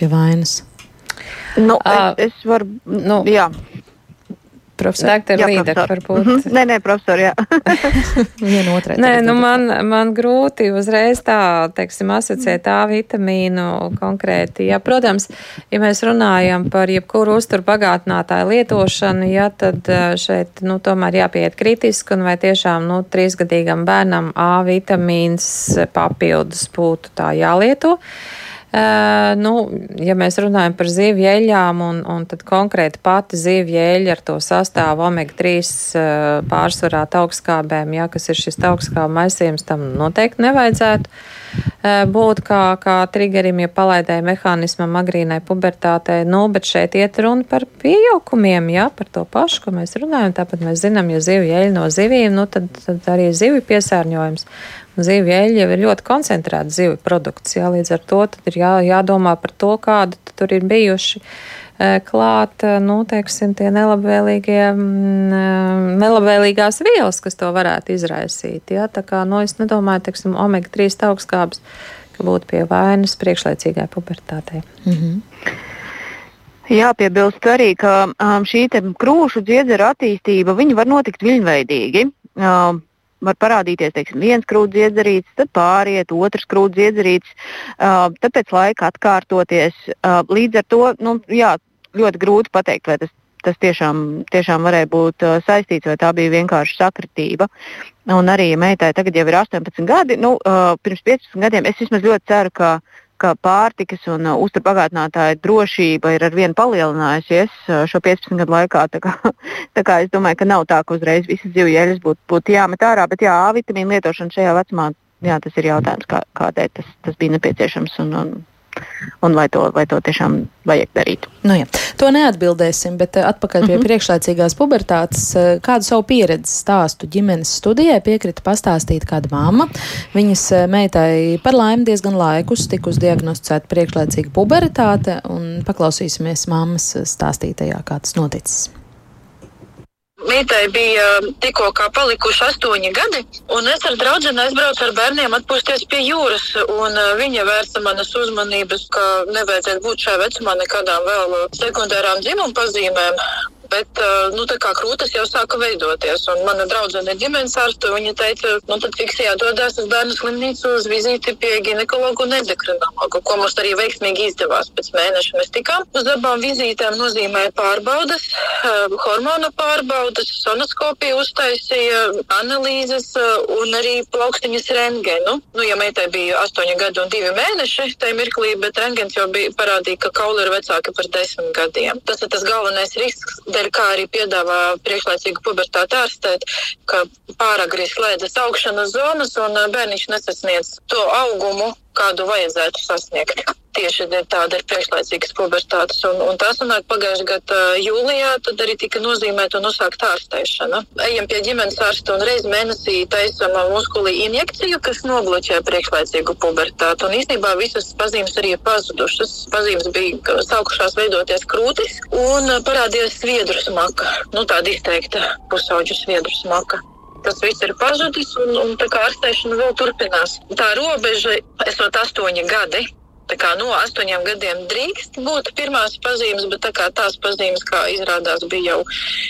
pie vainas? Nu, uh, es, es varu, nu, jā. Profesor, Doktor Līdeka, varbūt. Mm -hmm. Nē, nē, profesor, jā. Viena otrai. Nē, nu man, man grūti uzreiz tā, teiksim, asociēt tā vitamīnu konkrēti. Jā, protams, ja mēs runājam par jebkuru uzturu bagātinātāju lietošanu, jā, tad šeit, nu, tomēr jāpieiet kritiski un vai tiešām, nu, trīsgadīgam bērnam A vitamīns papildus būtu tā jālieto. Uh, nu, ja mēs runājam par zivju eļļām, un, un tad konkrēti pati zivju eļļa ar to sastāvu omega-3 uh, pārsvarā augstskābēm, ja, kas ir šis augstskābu maisījums, tam noteikti nevajadzētu uh, būt kā, kā triggerim, ja palaidēja mehānismam agrīnai pubertātei. Nu, bet šeit iet runa par pieaukumiem, ja, par to pašu, ko mēs runājam. Tāpat mēs zinām, ja zivju eļļa no zivīm, nu, tad, tad arī zivju piesārņojums Zivju eļļa jau ir ļoti koncentrēta zivju produkts, jā, līdz ar to ir jā, jādomā par to, kāda tur ir bijuši klāt, nu, teiksim, tie nelabvēlīgie, mm, nelabvēlīgās vielas, kas to varētu izraisīt. Jā, tā kā, nu, es nedomāju, teiksim, omega-3 augstskābes, ka būtu pie vainas priekšlaicīgai pubertātei. Mm -hmm. Jāpiebilst arī, ka um, šī krūšu dziedzera attīstība var notikt viļņveidīgi. Um, var parādīties teiksim, viens krūts iedzerīts, tad pāriet otrs krūts iedzerīts, uh, tad pēc laika atkārtoties. Uh, līdz ar to nu, jā, ļoti grūti pateikt, vai tas, tas tiešām, tiešām varēja būt uh, saistīts, vai tā bija vienkārši sakritība. Un arī, meitai tagad jau ir 18 gadi, nu, uh, pirms 15 gadiem es vismaz ļoti ceru, ka ka pārtikas un uh, uzturbagātinātāja drošība ir arvien palielinājusies uh, šo 15 gadu laikā. Tā kā, tā kā es domāju, ka nav tā, ka uzreiz visas zivju ēļas būtu būt jāmet ārā, bet jā, A vitamīna lietošana šajā vecumā, jā, tas ir jautājums, kā, kādēļ tas, tas bija nepieciešams. Un, un, un vai to, vai to tiešām vajag darīt. Nu, jā. to neatbildēsim, bet eh, atpakaļ pie mm -hmm. priekšlaicīgās pubertātes. Eh, kādu savu pieredzi stāstu ģimenes studijai piekrita pastāstīt kāda mamma. Viņas eh, meitai par laimi diezgan laikus tikus diagnosticēta priekšlaicīga pubertāte, un paklausīsimies mammas stāstītajā, kā tas noticis. Mītai bija tikko palikuši astoņi gadi, un es ar draugu aizbraucu ar bērniem atpūsties pie jūras. Viņa vērsa manas uzmanības, ka nevajadzētu būt šajā vecumā nekādām vēl sekundārām dzimuma pazīmēm bet nu, krūtis jau sāka veidoties. Un mana draudzene ģimenes ārste. Viņa teica, nu, tad fiksē jādodas uz bērnu slimnīcu uz vizīti pie ginekologa un endokrinologa, ko mums arī veiksmīgi izdevās. Pēc mēneša mēs tikām uz abām vizītēm, nozīmēja pārbaudas, hormonu pārbaudas, sonoskopiju uztaisīja, analīzes un arī plaukstiņas rengenu. Nu, ja meitai bija 8 gadi un 2 mēneši, tajā mirklī, bet rengens jau bija parādīja, ka kauli ir vecāki par 10 gadiem. Tas ir tas galvenais risks dēļ, kā arī piedāvā priekšlaicīgu pubertāti ārstēt, ka pāragri slēdzas augšanas zonas un bērniņš nesasniedz to augumu, kādu vajadzētu sasniegt. Tieši tāda ir priekšlaicīgas pubertātes. Un, un tas nāk pagājušajā gadā jūlijā, tad arī tika nozīmēta un uzsākta ārstēšana. Ejam pie ģimenes ārsta un reiz mēnesī taisam muskulī injekciju, kas nobloķē priekšlaicīgu pubertāti. Un īstenībā visas pazīmes arī ir pazudušas. Pazīmes bija sākušās veidoties krūtis un parādījās sviedru smaka. Nu, tāda izteikta pusauģu sviedru smaka. Tas viss ir pazudis, un, un tā kā ārstēšana vēl turpinās. Tā robeža, esot astoņi gadi, kā no astoņiem gadiem drīkst būt pirmās pazīmes, bet tā tās pazīmes, kā izrādās, bija jau,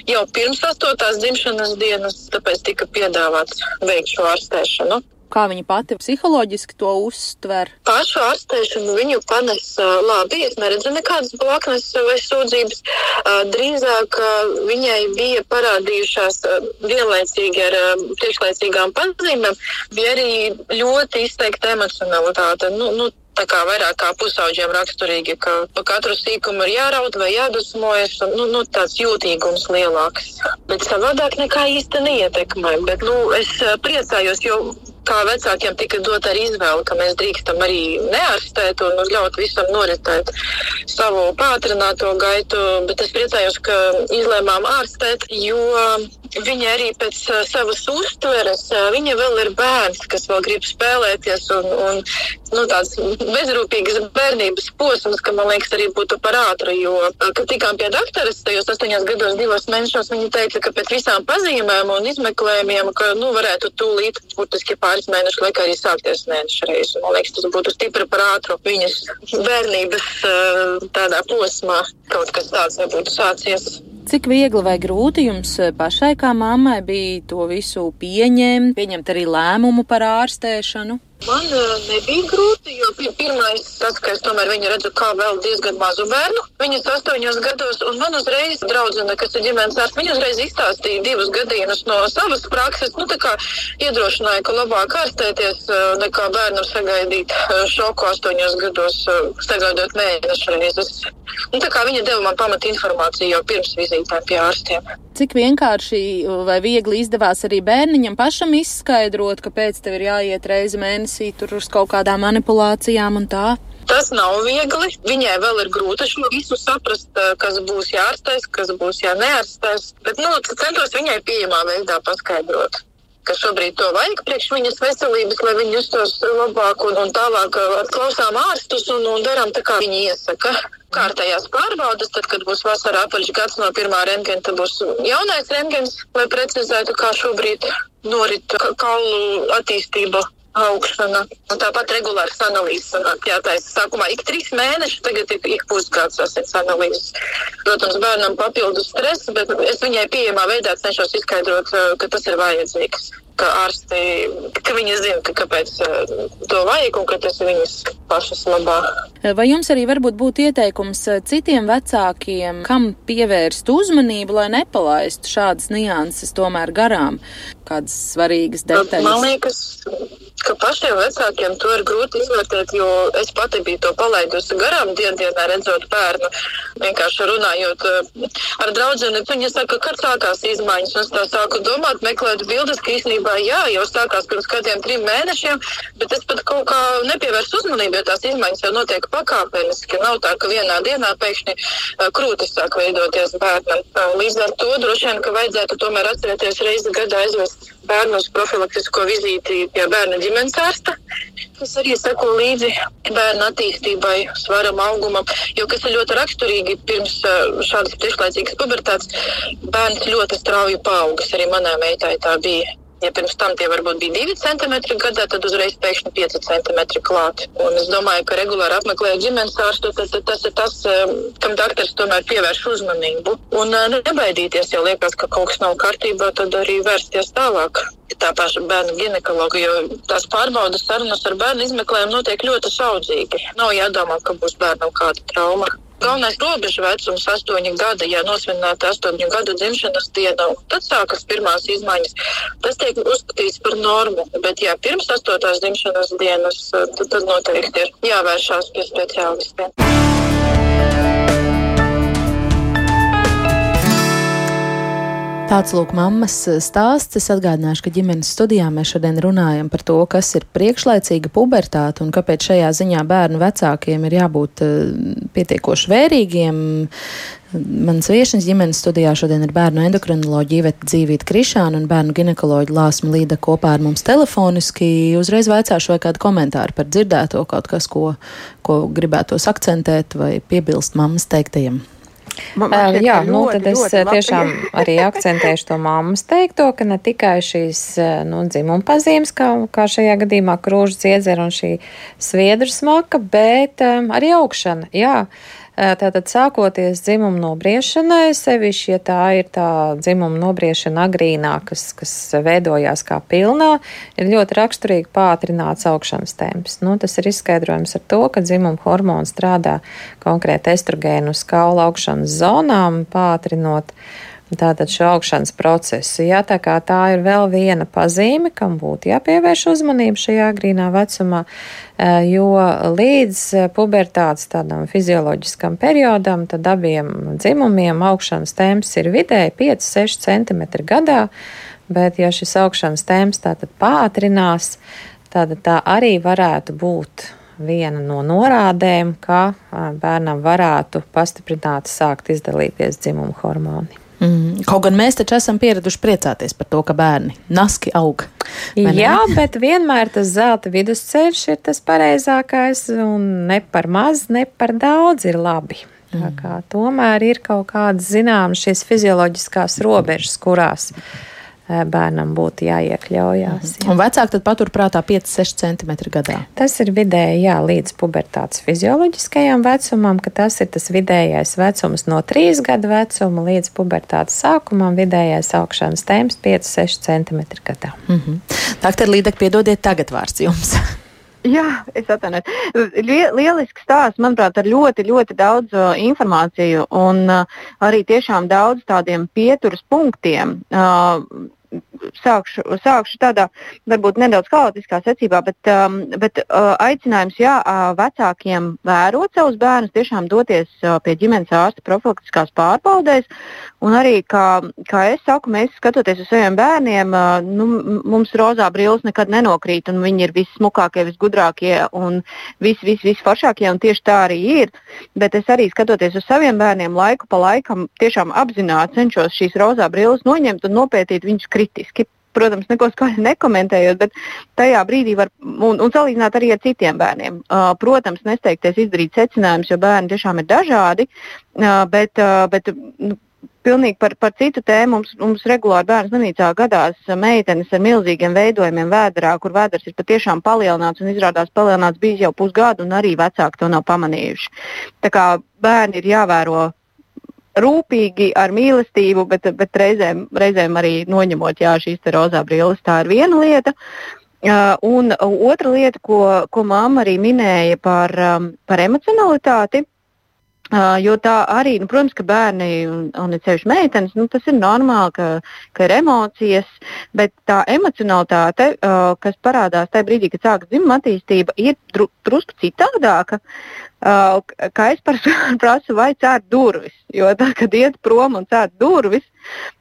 jau pirms astotās dzimšanas dienas, tāpēc tika piedāvāts veikt šo ārstēšanu kā viņa pati psiholoģiski to uztver? Pašu ārstēšanu viņu panes labi. Es neredzu nekādas blaknes vai sūdzības. Drīzāk viņai bija parādījušās vienlaicīgi ar priekšlaicīgām pazīmēm, bija arī ļoti izteikta emocionalitāte. Nu, nu, tā kā vairāk kā pusauģiem raksturīgi, ka pa katru sīkumu ir jāraud vai jādusmojas, un nu, nu, tāds jūtīgums lielāks. Bet savādāk nekā īsti neietekmē. Bet, nu, es priecājos, jo kā vecākiem tika dot arī izvēle, ka mēs drīkstam arī neārstēt un ļaut visam noritēt savu pātrināto gaitu, bet es priecājos, ka izlēmām ārstēt, jo viņa arī pēc savas uztveres, viņa vēl ir bērns, kas vēl grib spēlēties un, un nu, tāds bezrūpīgas bērnības posms, ka man liekas arī būtu par ātru, jo, kad tikām pie doktoras, tajos astoņos gados, divos mēnešos, viņa teica, ka pēc visām pazīmēm un izmeklējumiem, ka, nu, varētu tūlīt, burtiski pār pāris mēnešu laikā arī sākties mēneša reizes. Man liekas, tas būtu stipri par ātru viņas bērnības eh, tādā posmā. Kaut kas tāds nebūtu sācies. Cik viegli vai grūti jums eh, pašai kā mammai bija to visu pieņemt, pieņemt arī lēmumu par ārstēšanu? Man uh, nebija grūti, jo pirmais, tas, ka es tomēr viņu redzu kā vēl diezgan mazu bērnu. Viņas astoņos gados, un man uzreiz draudzene, kas ir ģimenes ārsts, viņa uzreiz izstāstīja divus gadījumus no savas prakses. Nu, tā kā iedrošināja, ka labāk ārstēties uh, nekā bērnam sagaidīt uh, šoku astoņos gados, sagaidot mēnešu reizes. Nu, tā kā viņa deva man pamat informāciju jau pirms vizītēm pie ārstiem. Cik vienkārši vai viegli izdevās arī bērniņam pašam izskaidrot, kāpēc tev ir jāiet reizi mēnesī tur uz kaut kādām manipulācijām un tā? Tas nav viegli. Viņai vēl ir grūti šo visu saprast, kas būs jārastēs, kas būs jāneārstēs. Bet, nu, centos viņai pieejamā veidā paskaidrot ka šobrīd to vajag priekš viņas veselības, lai viņi justos labāk un, un tālāk klausām ārstus un, un darām tā, kā viņi iesaka. Kārtējās pārbaudas, tad, kad būs vasarā apaļš gads no pirmā rentgena, tad būs jaunais rentgens, lai precizētu, kā šobrīd norit kaulu attīstība augšana. Un tāpat regulārs analīzes sanāk jātaisa sākumā ik trīs mēneši, tagad ir ik pusgads asins analīzes. Protams, bērnam papildus stress, bet es viņai pieejamā veidā cenšos izskaidrot, ka tas ir vajadzīgs ka ārsti, ka viņi zina, ka kāpēc eh, to vajag un ka tas ir viņas pašas labā. Vai jums arī varbūt būtu ieteikums eh, citiem vecākiem, kam pievērst uzmanību, lai nepalaistu šādas nianses tomēr garām, kādas svarīgas detaļas? Man liekas, ka pašiem vecākiem to ir grūti izvērtēt, jo es pati biju to palaidusi garām dienā, redzot bērnu. Vienkārši runājot eh, ar draugu, viņa saka, ka sākās izmaiņas. Es tā sāku domāt, meklēt bildes, ka īstenībā jā, jau sākās pirms kādiem trim mēnešiem, bet es pat kaut kā nepievērstu uzmanību, jo tās izmaiņas jau notiek pakāpeniski. Nav tā, ka vienā dienā pēkšņi krūtis sāk veidoties bērnam. Līdz ar to droši vien, ka vajadzētu tomēr atcerēties reizi gadā aizvest bērnu uz profilaktisko vizīti pie bērna ģimenes ārsta, kas arī seko līdzi bērnu attīstībai, svaram, augumam. Jo kas ir ļoti raksturīgi pirms šādas priekšlaicīgas pubertātes, bērns ļoti strauji paaugas. Arī manai meitai tā bija. Ja pirms tam tie varbūt bija 2 cm gadā, tad uzreiz pēkšņi 5 cm klāt. Un es domāju, ka regulāri apmeklējot ģimenes ārstu, tad, tad tas ir tas, kam doktors tomēr pievērš uzmanību. Un nebaidīties, ja liekas, ka kaut kas nav kārtībā, tad arī vērsties tālāk. Tā paša bērnu ginekologa, jo tās pārbaudas sarunas ar bērnu izmeklējumu notiek ļoti saudzīgi. Nav jādomā, ka būs bērnam kāda trauma. Galvenais robeža vecums - astoņi gadi, ja nosvinēta astoņu gadu dzimšanas diena. Tad sākas pirmās izmaiņas. Tas tiek uzskatīts par normu, bet ja pirms astotās dzimšanas dienas, tad, tad noteikti ir jāvēršās pie speciālistiem. Tāds lūk, mammas stāsts. Es atgādināšu, ka ģimenes studijā mēs šodien runājam par to, kas ir priekšlaicīga pubertāte un kāpēc šajā ziņā bērnu vecākiem ir jābūt uh, pietiekoši vērīgiem. Mans viesnes ģimenes studijā šodien ir bērnu endokrinoloģija Iveta Dzīvīta Krišāna un bērnu ginekoloģija Lāsma Līda kopā ar mums telefoniski. Uzreiz vaicāšu, vai kādu komentāru par dzirdēto kaut kas, ko, ko gribētos akcentēt vai piebilst mammas teiktajam. Man, man uh, jā, ļoti, nu tad es tiešām arī akcentēšu to mammas teikto, ka ne tikai šīs nu, dzimuma pazīmes, kā, kā šajā gadījumā krūžas iedzera un šī sviedru smaka, bet um, arī augšana. Jā. Uh, Tātad sākoties dzimuma nobriešanai, sevišķi, ja tā ir tā dzimuma nobriešana agrīnā, kas, kas veidojās kā pilnā, ir ļoti raksturīgi pātrināts augšanas temps. Nu, tas ir izskaidrojams ar to, ka dzimuma hormons strādā konkrēti estrogēnu uz kaula augšanas zonām, pātrinot uh, Tātad šo augšanas procesu. Jā, tā kā tā ir vēl viena pazīme, kam būtu jāpievērš uzmanība šajā agrīnā vecumā, eh, jo līdz eh, pubertātes tādam fizioloģiskam periodam, tad abiem dzimumiem augšanas temps ir vidēji 5-6 cm gadā, bet ja šis augšanas temps tātad pātrinās, tad tā arī varētu būt viena no norādēm, ka eh, bērnam varētu pastiprināti sākt izdalīties dzimuma hormoni. Mm. Kaut gan mēs taču esam pieraduši priecāties par to, ka bērni naski aug. Jā, bet vienmēr tas zelta vidusceļš ir tas pareizākais, un ne par maz, ne par daudz ir labi. Mm. Tomēr ir kaut kādas zināmas šīs fizioloģiskās robežas, kurās bērnam būtu jāiekļaujās. Jā. Un vecāki tad paturprātā 5-6 cm gadā. Tas ir vidēji jā, līdz pubertātes fizioloģiskajam vecumam, ka tas ir tas vidējais vecums no 3 gadu vecuma līdz pubertātes sākumam, vidējais augšanas temps 5-6 cm gadā. Mm -hmm. Tātad, Līdek, piedodiet, tagad vārds jums. Jā, es atvainojos. Lielisks stāsts, manuprāt, ar ļoti, ļoti daudz uh, informāciju un uh, arī tiešām daudz tādiem pieturas punktiem. Uh, sākšu, sākšu tādā varbūt nedaudz haotiskā secībā, bet, um, bet uh, aicinājums jā, uh, vecākiem vērot savus bērnus, tiešām doties uh, pie ģimenes ārsta profilaktiskās pārbaudēs. Un arī, kā, kā es saku, mēs skatoties uz saviem bērniem, uh, nu, mums rozā brilles nekad nenokrīt, un viņi ir vissmukākie, visgudrākie un vis, vis, visforšākie, un tieši tā arī ir. Bet es arī skatoties uz saviem bērniem, laiku pa laikam tiešām apzināti cenšos šīs rozā brilles noņemt un nopētīt viņus kritiski. Protams, neko skaļi nekomentējot, bet tajā brīdī var un, un salīdzināt arī ar citiem bērniem. Uh, protams, nesteigties izdarīt secinājumus, jo bērni tiešām ir dažādi, uh, bet, uh, bet nu, Pilnīgi par, par citu tēmu mums, mums regulāri bērnu slimnīcā gadās meitenes ar milzīgiem veidojumiem vēdā, kur vēders ir patiešām palielināts un izrādās palielināts bijis jau pusgadu, un arī vecāki to nav pamanījuši. Tā kā bērni ir jāvēro rūpīgi, ar mīlestību, bet, bet reizēm, reizēm arī noņemot jā, šīs rozā brilles. Tā ir viena lieta. Uh, un otra lieta, ko, ko mamma arī minēja par, um, par emocionalitāti, Uh, jo tā arī, nu, protams, ka bērni un, un sevišķi meitenes, nu, tas ir normāli, ka, ka ir emocijas, bet tā emocionalitāte, uh, kas parādās tajā brīdī, kad sākas dzimuma attīstība, ir dru, drusku citādāka. Kā es prasu, vai cērt durvis. Jo tad, kad iet prom un cērt durvis,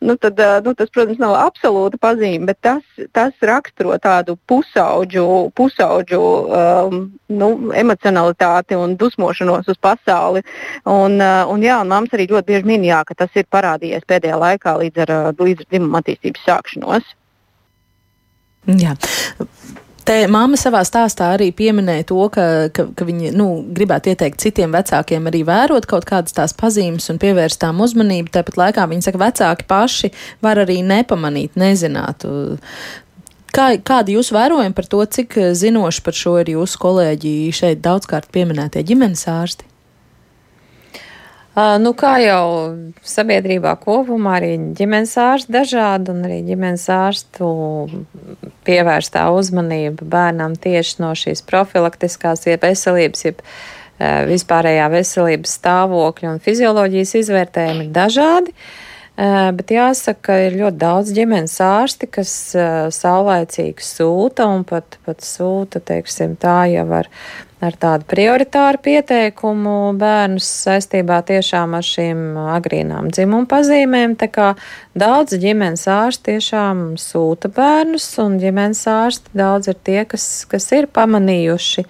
nu, tad, nu, tas, protams, nav absolūta pazīme, bet tas, tas raksturo tādu pusauģu, pusauģu um, nu, emocionalitāti un dusmošanos uz pasauli. Un, un, jā, un māmas arī ļoti bieži min, jā, ka tas ir parādījies pēdējā laikā līdz ar, līdz ar dzimuma attīstības sākšanos. Jā. Te māma savā stāstā arī pieminēja to, ka, ka, ka viņa nu, gribētu ieteikt citiem vecākiem arī vērot kaut kādas tās pazīmes un pievērst tām uzmanību. Tāpat laikā viņa saka, vecāki paši var arī nepamanīt, nezināt. Kā, kādi jūs vērojumi par to, cik zinoši par šo ir jūsu kolēģi šeit daudzkārt pieminētie ģimenes ārsti? Nu, kā jau sabiedrībā kopumā, arī ģimenes ārsti dažādi, un arī ģimenes ārstu pievērstā uzmanība bērnam tieši no šīs profilaktiskās, jeb veselības, jeb vispārējā veselības stāvokļa un fizioloģijas izvērtējumi ir dažādi. Bet jāsaka, ka ir ļoti daudz ģimenes ārsti, kas saulēcīgi sūta un pat, pat sūta, teiksim, tā jau ar, ar tādu prioritāru pieteikumu bērnus saistībā tiešām ar šīm agrīnām dzimuma pazīmēm. Tā kā daudz ģimenes ārsti tiešām sūta bērnus, un ģimenes ārsti daudz ir tie, kas, kas ir pamanījuši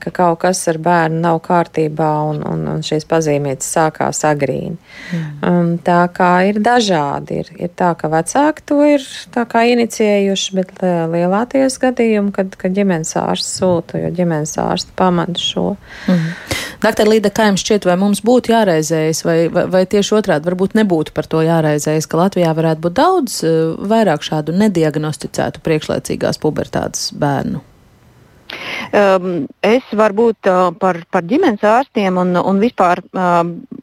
ka kaut kas ar bērnu nav kārtībā un, un, un šīs pazīmītes sākās agrīni. Mm. Tā kā ir dažādi. Ir, ir tā, ka vecāki to ir inicijējuši, bet lielāties gadījumi, kad, kad ģimenes ārsts sūta, jo ģimenes ārsts pamana šo. Mm. Doktor Līda, kā jums šķiet, vai mums būtu jāraizējas, vai, vai, vai tieši otrādi varbūt nebūtu par to jāraizējas, ka Latvijā varētu būt daudz vairāk šādu nediagnosticētu priekšlaicīgās pubertātes bērnu? Um, es varbūt uh, par, par ģimenes ārstiem un, un vispār uh,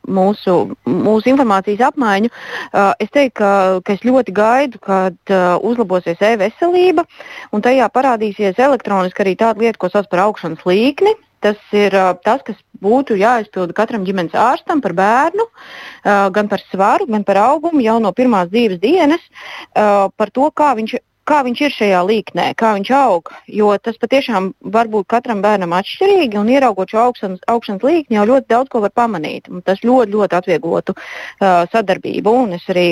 mūsu, mūsu informācijas apmaiņu. Uh, es teiktu, ka, ka es ļoti gaidu, kad uh, uzlabosies e-veselība un tajā parādīsies elektroniski arī tāda lieta, ko sauc par augšanas līkni. Tas ir uh, tas, kas būtu jāizpilda katram ģimenes ārstam par bērnu, uh, gan par svaru, gan par augumu jau no pirmās dzīves dienas, uh, par to, kā viņš kā viņš ir šajā līknē, kā viņš aug. Jo tas patiešām var būt katram bērnam atšķirīgi, un ieraugot šo augšanas, augšanas līkni, jau ļoti daudz ko var pamanīt. Tas ļoti, ļoti atvieglotu uh, sadarbību. Un es arī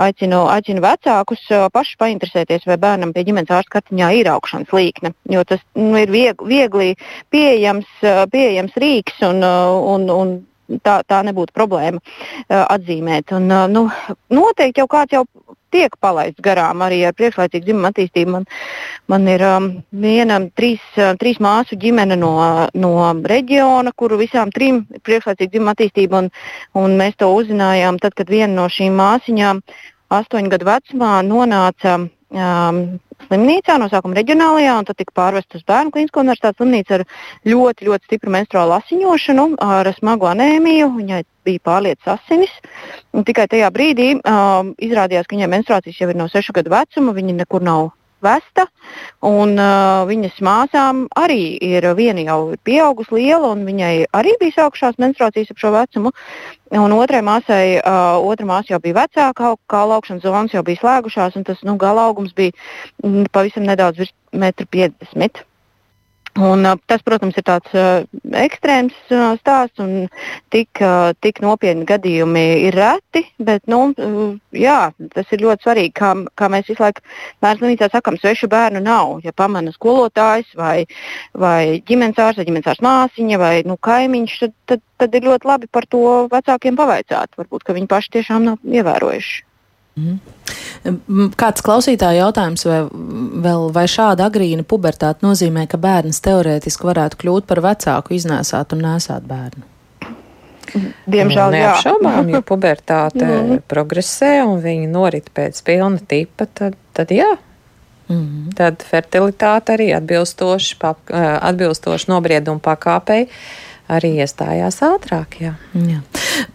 aicinu, aicinu vecākus uh, pašus painteresēties, vai bērnam pie ģimenes ārsta kartiņā ir augšanas līkne. Jo tas nu, ir viegli, viegli pieejams, uh, pieejams rīks un, uh, un, un tā, tā nebūtu problēma uh, atzīmēt. Un, uh, nu, noteikti jau kāds jau tiek palaists garām arī ar priekšlaicīgu dzimumu attīstību. Man, man ir um, viena trīs, uh, trīs māsu ģimene no, no reģiona, kuru visām trim ir priekšlaicīga dzimuma attīstība. Un, un mēs to uzzinājām tad, kad viena no šīm māsiņām astoņu gadu vecumā nonāca um, slimnīcā, no sākuma reģionālajā, un tad tika pārvest uz Bērnu klīnisko universitātes slimnīcu ar ļoti, ļoti stipru menstruālu asiņošanu, ar smagu anēmiju. Viņai bija pārlietas asinis. Tikai tajā brīdī uh, izrādījās, ka viņai menstruācijas jau ir no 6 gadu vecuma, viņa nekur nav vesta. Un, uh, viņas māsām arī ir viena jau pieaugusi liela, un viņai arī bija sākušās menstruācijas ap šo vecumu. Un otrai māsai, uh, otra māsa jau bija vecāka, kā laukšanas zonas jau bija slēgušās, un tas nu, gala augums bija mm, pavisam nedaudz virs 1,50 m. Un, tas, protams, ir tāds uh, ekstrēms uh, stāsts, un tik, uh, tik nopietni gadījumi ir reti. Bet, nu, jā, tas ir ļoti svarīgi. Kā, kā mēs visu laiku bērnu slimnīcā sakām, svešu bērnu nav. Ja pamana skolotājs vai, vai ģimenes ārsts vai ģimenes ārsts māsiņa vai nu, kaimiņš, tad, tad, tad ir ļoti labi par to vecākiem pavaicāt. Varbūt viņi paši tiešām nav ievērojuši. Mm. Kāds klausītāja jautājums, vai, vēl, vai šāda agrīna pubertāte nozīmē, ka bērns teorētiski varētu kļūt par vecāku, iznēsāt un nesāt bērnu? Diemžēl nu, neapšaubām, jo pubertāte mm. progresē un viņa norit pēc pilna tipa, tad, tad jā. Mm -hmm. Tad fertilitāte arī atbilstoši, pap, atbilstoši nobrieduma pakāpei arī iestājās ātrāk. Jā. Jā.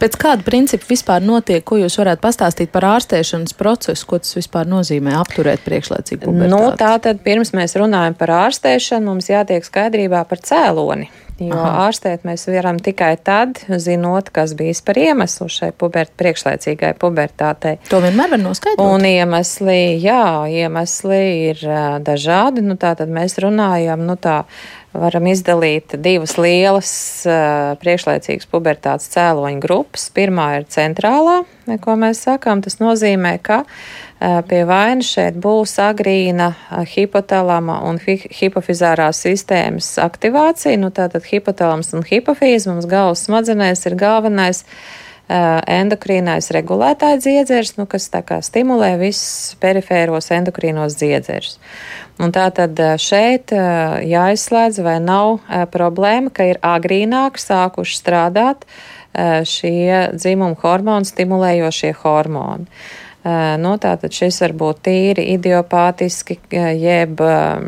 Pēc kāda principa vispār notiek, ko jūs varētu pastāstīt par ārstēšanas procesu, ko tas vispār nozīmē apturēt priekšlaicīgu pubertāti? Nu, tātad pirms mēs runājam par ārstēšanu, mums jātiek skaidrībā par cēloni. Jo Aha. ārstēt mēs varam tikai tad, zinot, kas bijis par iemeslu šai pubert, priekšlaicīgai pubertātei. To vienmēr var noskaidrot. Un iemesli, jā, iemesli ir dažādi. Nu, tā tad mēs runājam, nu tā varam izdalīt divas lielas uh, priekšlaicīgas pubertātes cēloņu grupas. Pirmā ir centrālā, ko mēs sakām. Tas nozīmē, ka uh, pie vainas šeit būs agrīna uh, hipotalama un hi hipofizārās sistēmas aktivācija. Nu, tātad hipotalams un hipofīze mums galvas smadzenēs ir galvenais endokrīnais regulētājs dziedzers, nu, kas stimulē visus perifēros endokrīnos dziedzerus. Un tā tad šeit jāizslēdz, vai nav problēma, ka ir agrīnāk sākuši strādāt šie dzimuma hormonu stimulējošie hormoni. Nu, tātad šis var būt tīri idiopātiski, jeb,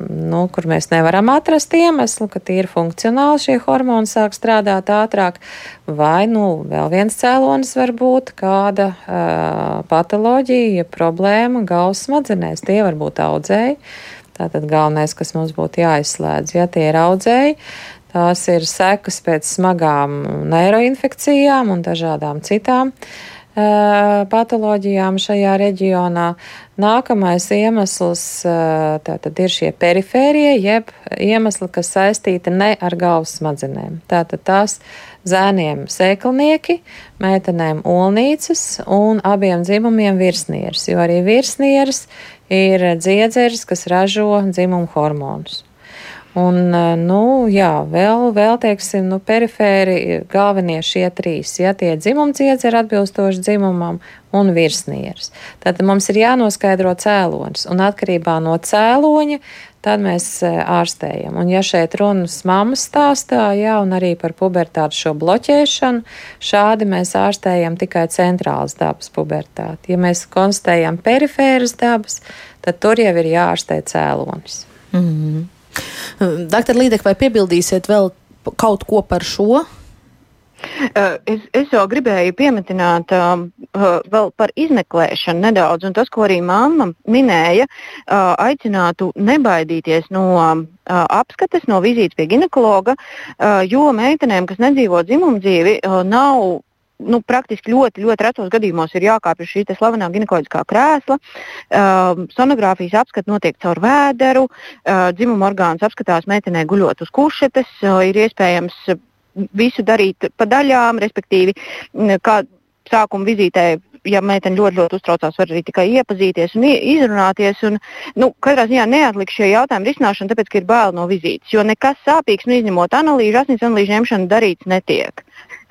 nu, kur mēs nevaram atrast iemeslu, ka tīri funkcionāli šie hormoni sāk strādāt ātrāk, vai, nu, vēl viens cēlonis var būt kāda uh, patoloģija, problēma galvas smadzenēs. Tie var būt audzēji, Tātad galvenais, kas mums būtu jāizslēdz, ja tie ir audzēji, tās ir sekas pēc smagām neiroinfekcijām un dažādām citām patoloģijām šajā reģionā. Nākamais iemesls tātad ir šie perifērie, jeb iemesli, kas saistīti ne ar galvas smadzenēm. Tātad tās zēniem sēklinieki, meitenēm olnīcas un abiem dzimumiem virsnieris, jo arī virsnieris ir dziedzeris, kas ražo dzimumu hormonus. Un, nu, jā, vēl, vēl teiksim, nu, perifēri galvenie šie trīs, ja tie dzimumciedzi ir atbilstoši dzimumam un virsnieris. Tad mums ir jānoskaidro cēlonis, un atkarībā no cēloņa tad mēs ārstējam. Un ja šeit runas mammas stāstā, jā, un arī par pubertātu šo bloķēšanu, šādi mēs ārstējam tikai centrālas dabas pubertāti. Ja mēs konstatējam perifēras dabas, tad tur jau ir jāārstē cēlonis. Mm -hmm. Doktor Līdek, vai piebildīsiet vēl kaut ko par šo? Uh, es, es jau gribēju pieminēt uh, uh, par izmeklēšanu nedaudz, un tas, ko arī mamma minēja, uh, aicinātu nebaidīties no uh, apskates, no vizītes pie ginekologa, uh, jo meitenēm, kas nedzīvo dzimumdzīvi, uh, nav nu, praktiski ļoti, ļoti retos gadījumos ir jākāpj uz šī slavenā ginekoloģiskā krēsla. Uh, sonogrāfijas apskats notiek caur vēderu, uh, dzimuma orgāns apskatās meitenē guļot uz kušetes, uh, ir iespējams visu darīt pa daļām, respektīvi, kā sākuma vizītē ja meitene ļoti, ļoti uztraucās, var arī tikai iepazīties un izrunāties. Un, nu, katrā ziņā neatlikt šie jautājumi risināšanu, tāpēc, ka ir bail no vizītes. Jo nekas sāpīgs, nu, izņemot analīžu, asins analīžu ņemšanu, darīts netiek.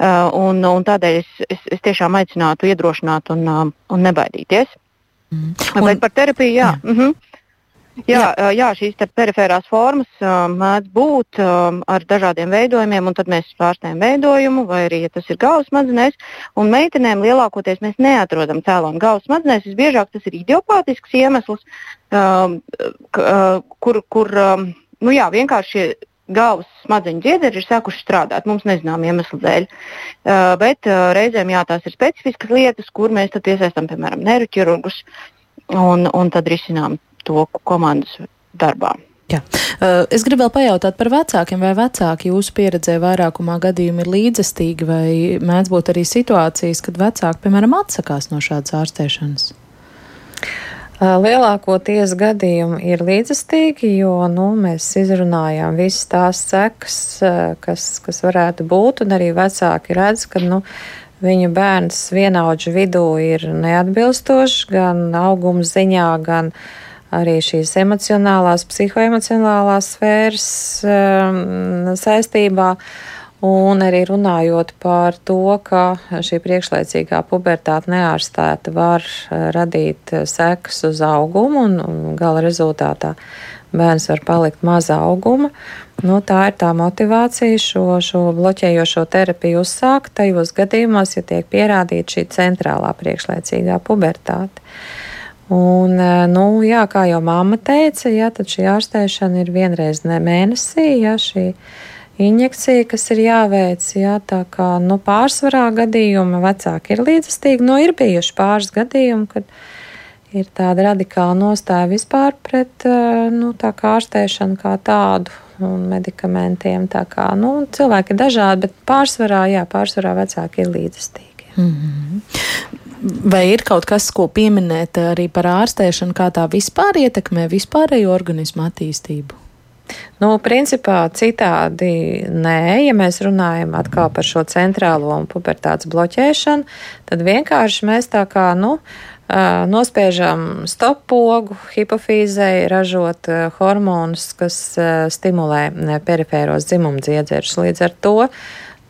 Uh, un, un tādēļ es, es, es tiešām aicinātu iedrošināt un, uh, un nebaidīties. Mm. Un, Bet par terapiju, jā. jā. Mm -hmm. Jā, jā. jā, šīs perifērās formas uh, mēdz būt uh, ar dažādiem veidojumiem, un tad mēs pārstājam veidojumu, vai arī, ja tas ir galvas smadzenēs, un meitenēm lielākoties mēs neatrodam cēloni galvas smadzenēs. Visbiežāk tas ir idiopātisks iemesls, uh, kur, kur um, nu jā, vienkārši galvas smadzeņu dziederi ir sākuši strādāt. Mums nezinām iemeslu dēļ. Uh, bet uh, reizēm jā, tās ir specifiskas lietas, kur mēs iesaistām, piemēram, neiroķirurgus un, un tad risinām to komandas darbā. Jā. Uh, es gribu vēl pajautāt par vecākiem, vai vecāki jūsu pieredzē vairākumā gadījumā ir līdzestīgi, vai mēdz būt arī situācijas, kad vecāki, piemēram, atsakās no šādas ārstēšanas? Lielākoties gadījumi ir līdzestīgi, jo nu, mēs izrunājām visas tās sekas, kas, kas varētu būt, un arī vecāki redz, ka nu, viņu bērns vienaudžu vidū ir neatbilstošs gan auguma ziņā, gan arī šīs emocionālās, psihoemocionālās sfēras um, saistībā. Un arī runājot par to, ka šī priekšlaicīgā pubertāte neārstēta var eh, radīt eh, sekas uz augumu, un, gala rezultātā bērns var palikt maza auguma. Nu, tā ir tā motivācija šo, šo bloķējošo terapiju uzsākt tajos gadījumos, ja tiek pierādīta šī centrālā priekšlaicīgā pubertāte. Un, eh, nu, jā, kā jau mamma teica, jā, tad šī ārstēšana ir vienreiz mēnesī. Jā, šī, injekcija, kas ir jāveic. Jā, tā kā nu, pārsvarā gadījuma vecāki ir līdzstīgi. Nu, ir bijuši pāris gadījumi, kad ir tāda radikāla nostāja vispār pret nu, tā kā ārstēšanu kā tādu un medikamentiem. Tā kā, nu, cilvēki ir dažādi, bet pārsvarā, jā, pārsvarā vecāki ir līdzstīgi. Mm -hmm. Vai ir kaut kas, ko pieminēt arī par ārstēšanu, kā tā vispār ietekmē vispārējo organismu attīstību? Nu, principā citādi nē, ja mēs runājam atkal par šo centrālo un pubertātes bloķēšanu, tad vienkārši mēs tā kā, nu, nospiežam stoppogu hipofīzei, ražot hormonus, kas stimulē perifēros dzimumdziedzerus. Līdz ar to,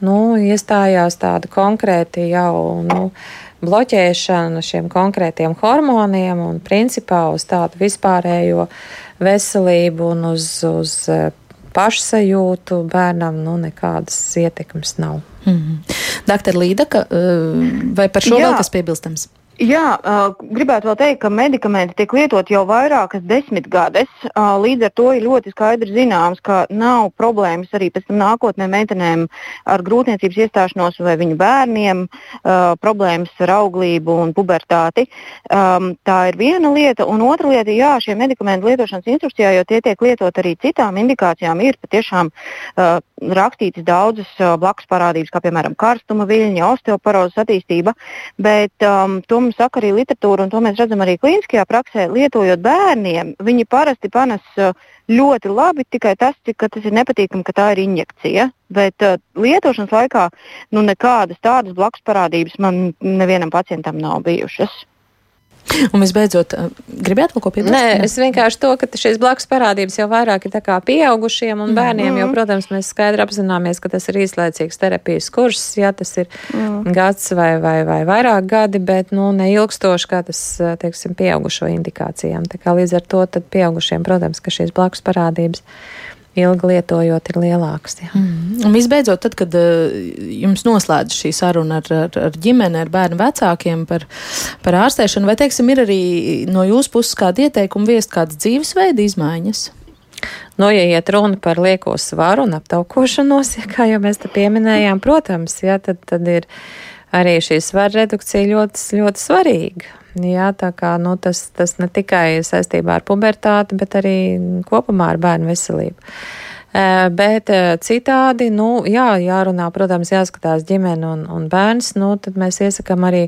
nu, iestājās tāda konkrēti jau, nu, bloķēšana šiem konkrētiem hormoniem un principā uz tādu vispārējo veselību un uz, uz e, pašsajūtu bērnam nu, nekādas ietekmes nav. Mm -hmm. Doktor Līdaka, e, vai par šo Jā. vēl kas piebilstams? Jā, gribētu vēl teikt, ka medikamenti tiek lietoti jau vairākas desmitgades. Līdz ar to ir ļoti skaidri zināms, ka nav problēmas arī pēc tam nākotnē meitenēm ar grūtniecības iestāšanos vai viņu bērniem, problēmas ar auglību un pubertāti. Tā ir viena lieta. Un otra lieta, jā, šie medikamenti lietošanas instrukcijā, jo tie tiek lietot arī citām indikācijām, ir patiešām rakstītas daudzas blakus parādības, kā piemēram karstuma viļņa, osteoporozes attīstība. Bet, um, to mums saka arī literatūra, un to mēs redzam arī klīniskajā praksē. Lietojot bērniem, viņi parasti panes uh, ļoti labi, tikai tas, ka tas ir nepatīkami, ka tā ir injekcija. Bet uh, lietošanas laikā nu, nekādas tādas blakus parādības man nevienam pacientam nav bijušas. Un visbeidzot, eh, gribētu kaut ko piebilst? Nē, es vienkārši to, ka šīs blakus parādības jau vairāk ir pieaugušiem un bērniem, mm jo, protams, mēs skaidri apzināmies, ka tas ir īslaicīgs terapijas kurs, ja tas ir mm. gads vai, vai, vai vairāk gadi, bet nu, neilgstoši kā tas, teiksim, pieaugušo indikācijām. Tā kā līdz ar to tad pieaugušiem, protams, ka šīs blakus parādības ilgi lietojot, ir lielāks. Jā. Mm. Un visbeidzot, tad, kad uh, jums noslēdz šī saruna ar, ar, ar ģimeni, ar bērnu vecākiem par, par ārstēšanu, vai, teiksim, ir arī no jūsu puses kāda ieteikuma viest kādas dzīvesveida izmaiņas? Nu, ja iet runa par lieko svaru un aptaukošanos, ja, kā jau mēs te pieminējām, protams, jā, tad, tad ir arī šī svara redukcija ļoti, ļoti svarīga. Jā, tā kā nu, tas, tas ne tikai saistībā ar pubertāti, bet arī kopumā ar bērnu veselību. Bet citādi, nu, jā, jārunā, protams, jāskatās ģimene un, un bērns, nu, tad mēs iesakām arī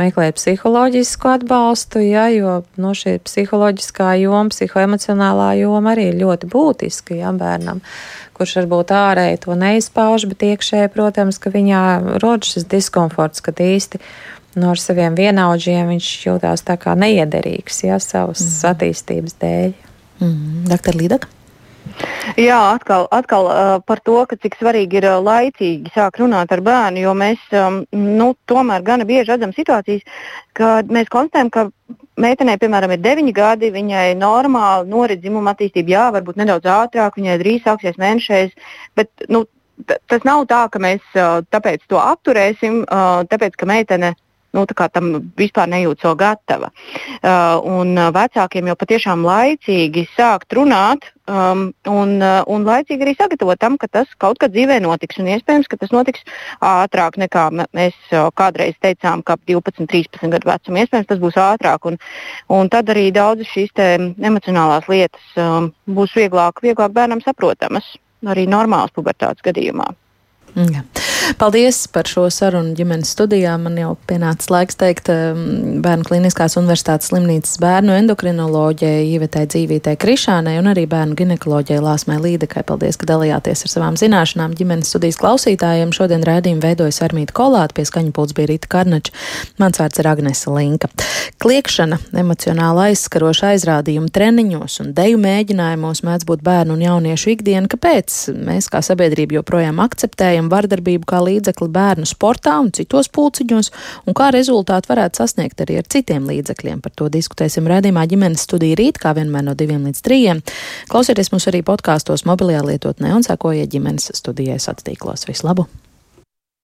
meklēt psiholoģisku atbalstu, jā, jo, nu, šī psiholoģiskā joma, psihoemocionālā joma arī ir ļoti būtiska, jā, bērnam, kurš varbūt ārēji to neizpauž, bet iekšēji, protams, ka viņā rodas šis diskomforts, kad īsti no ar saviem vienaudžiem viņš jūtās tā kā neiederīgs, ja savas mm. attīstības dēļ. Mm. Doktor Līdaka? Jā, atkal, atkal uh, par to, cik svarīgi ir uh, laicīgi sākt runāt ar bērnu, jo mēs um, nu, tomēr gana bieži redzam situācijas, kad mēs konstatējam, ka meitenei, piemēram, ir 9 gadi, viņai normāli norit dzimuma attīstība, jā, varbūt nedaudz ātrāk, viņai drīz sāksies mēnešais, bet nu, tas nav tā, ka mēs uh, tāpēc to apturēsim, uh, tāpēc ka meitene nu, tam vispār nejūtas vēl gatava. Uh, un uh, vecākiem jau patiešām laicīgi sākt runāt um, un, uh, un laicīgi arī sagatavot tam, ka tas kaut kad dzīvē notiks. Un iespējams, ka tas notiks ātrāk nekā mēs uh, kādreiz teicām, ka ap 12, 13 gadu vecumu. Iespējams, tas būs ātrāk. Un, un tad arī daudzas šīs emocionālās lietas um, būs vieglāk, vieglāk bērnam saprotamas arī normālas pubertātes gadījumā. Jā. Paldies par šo sarunu ģimenes studijā. Man jau pienācis laiks teikt um, Bērnu Kliniskās Universitātes slimnīcas bērnu endokrinoloģijai Ivetai Dzīvītai Krišānai un arī bērnu ginekoloģijai Lāsmai Līdekai. Paldies, ka dalījāties ar savām zināšanām ģimenes studijas klausītājiem. Šodien rēdījumu veidojas Armīta Kolāta, pie skaņa pults bija Rita Karnača. Mans vārds ir Agnese Linka. Kliekšana, emocionāli aizskaroša aizrādījuma treniņos un deju mēģinājumos mēdz būt bērnu un jauniešu ikdiena. Kāpēc mēs kā sabiedrība joprojām akceptējam vardarbību kā līdzekli bērnu sportā un citos pulciņos, un kā rezultātu varētu sasniegt arī ar citiem līdzekļiem. Par to diskutēsim redzījumā ģimenes studija rīt, kā vienmēr no diviem līdz trījiem. Klausieties mūs arī podkāstos mobilajā lietotnē un sekojiet ģimenes studijai satīklos. Vislabāk!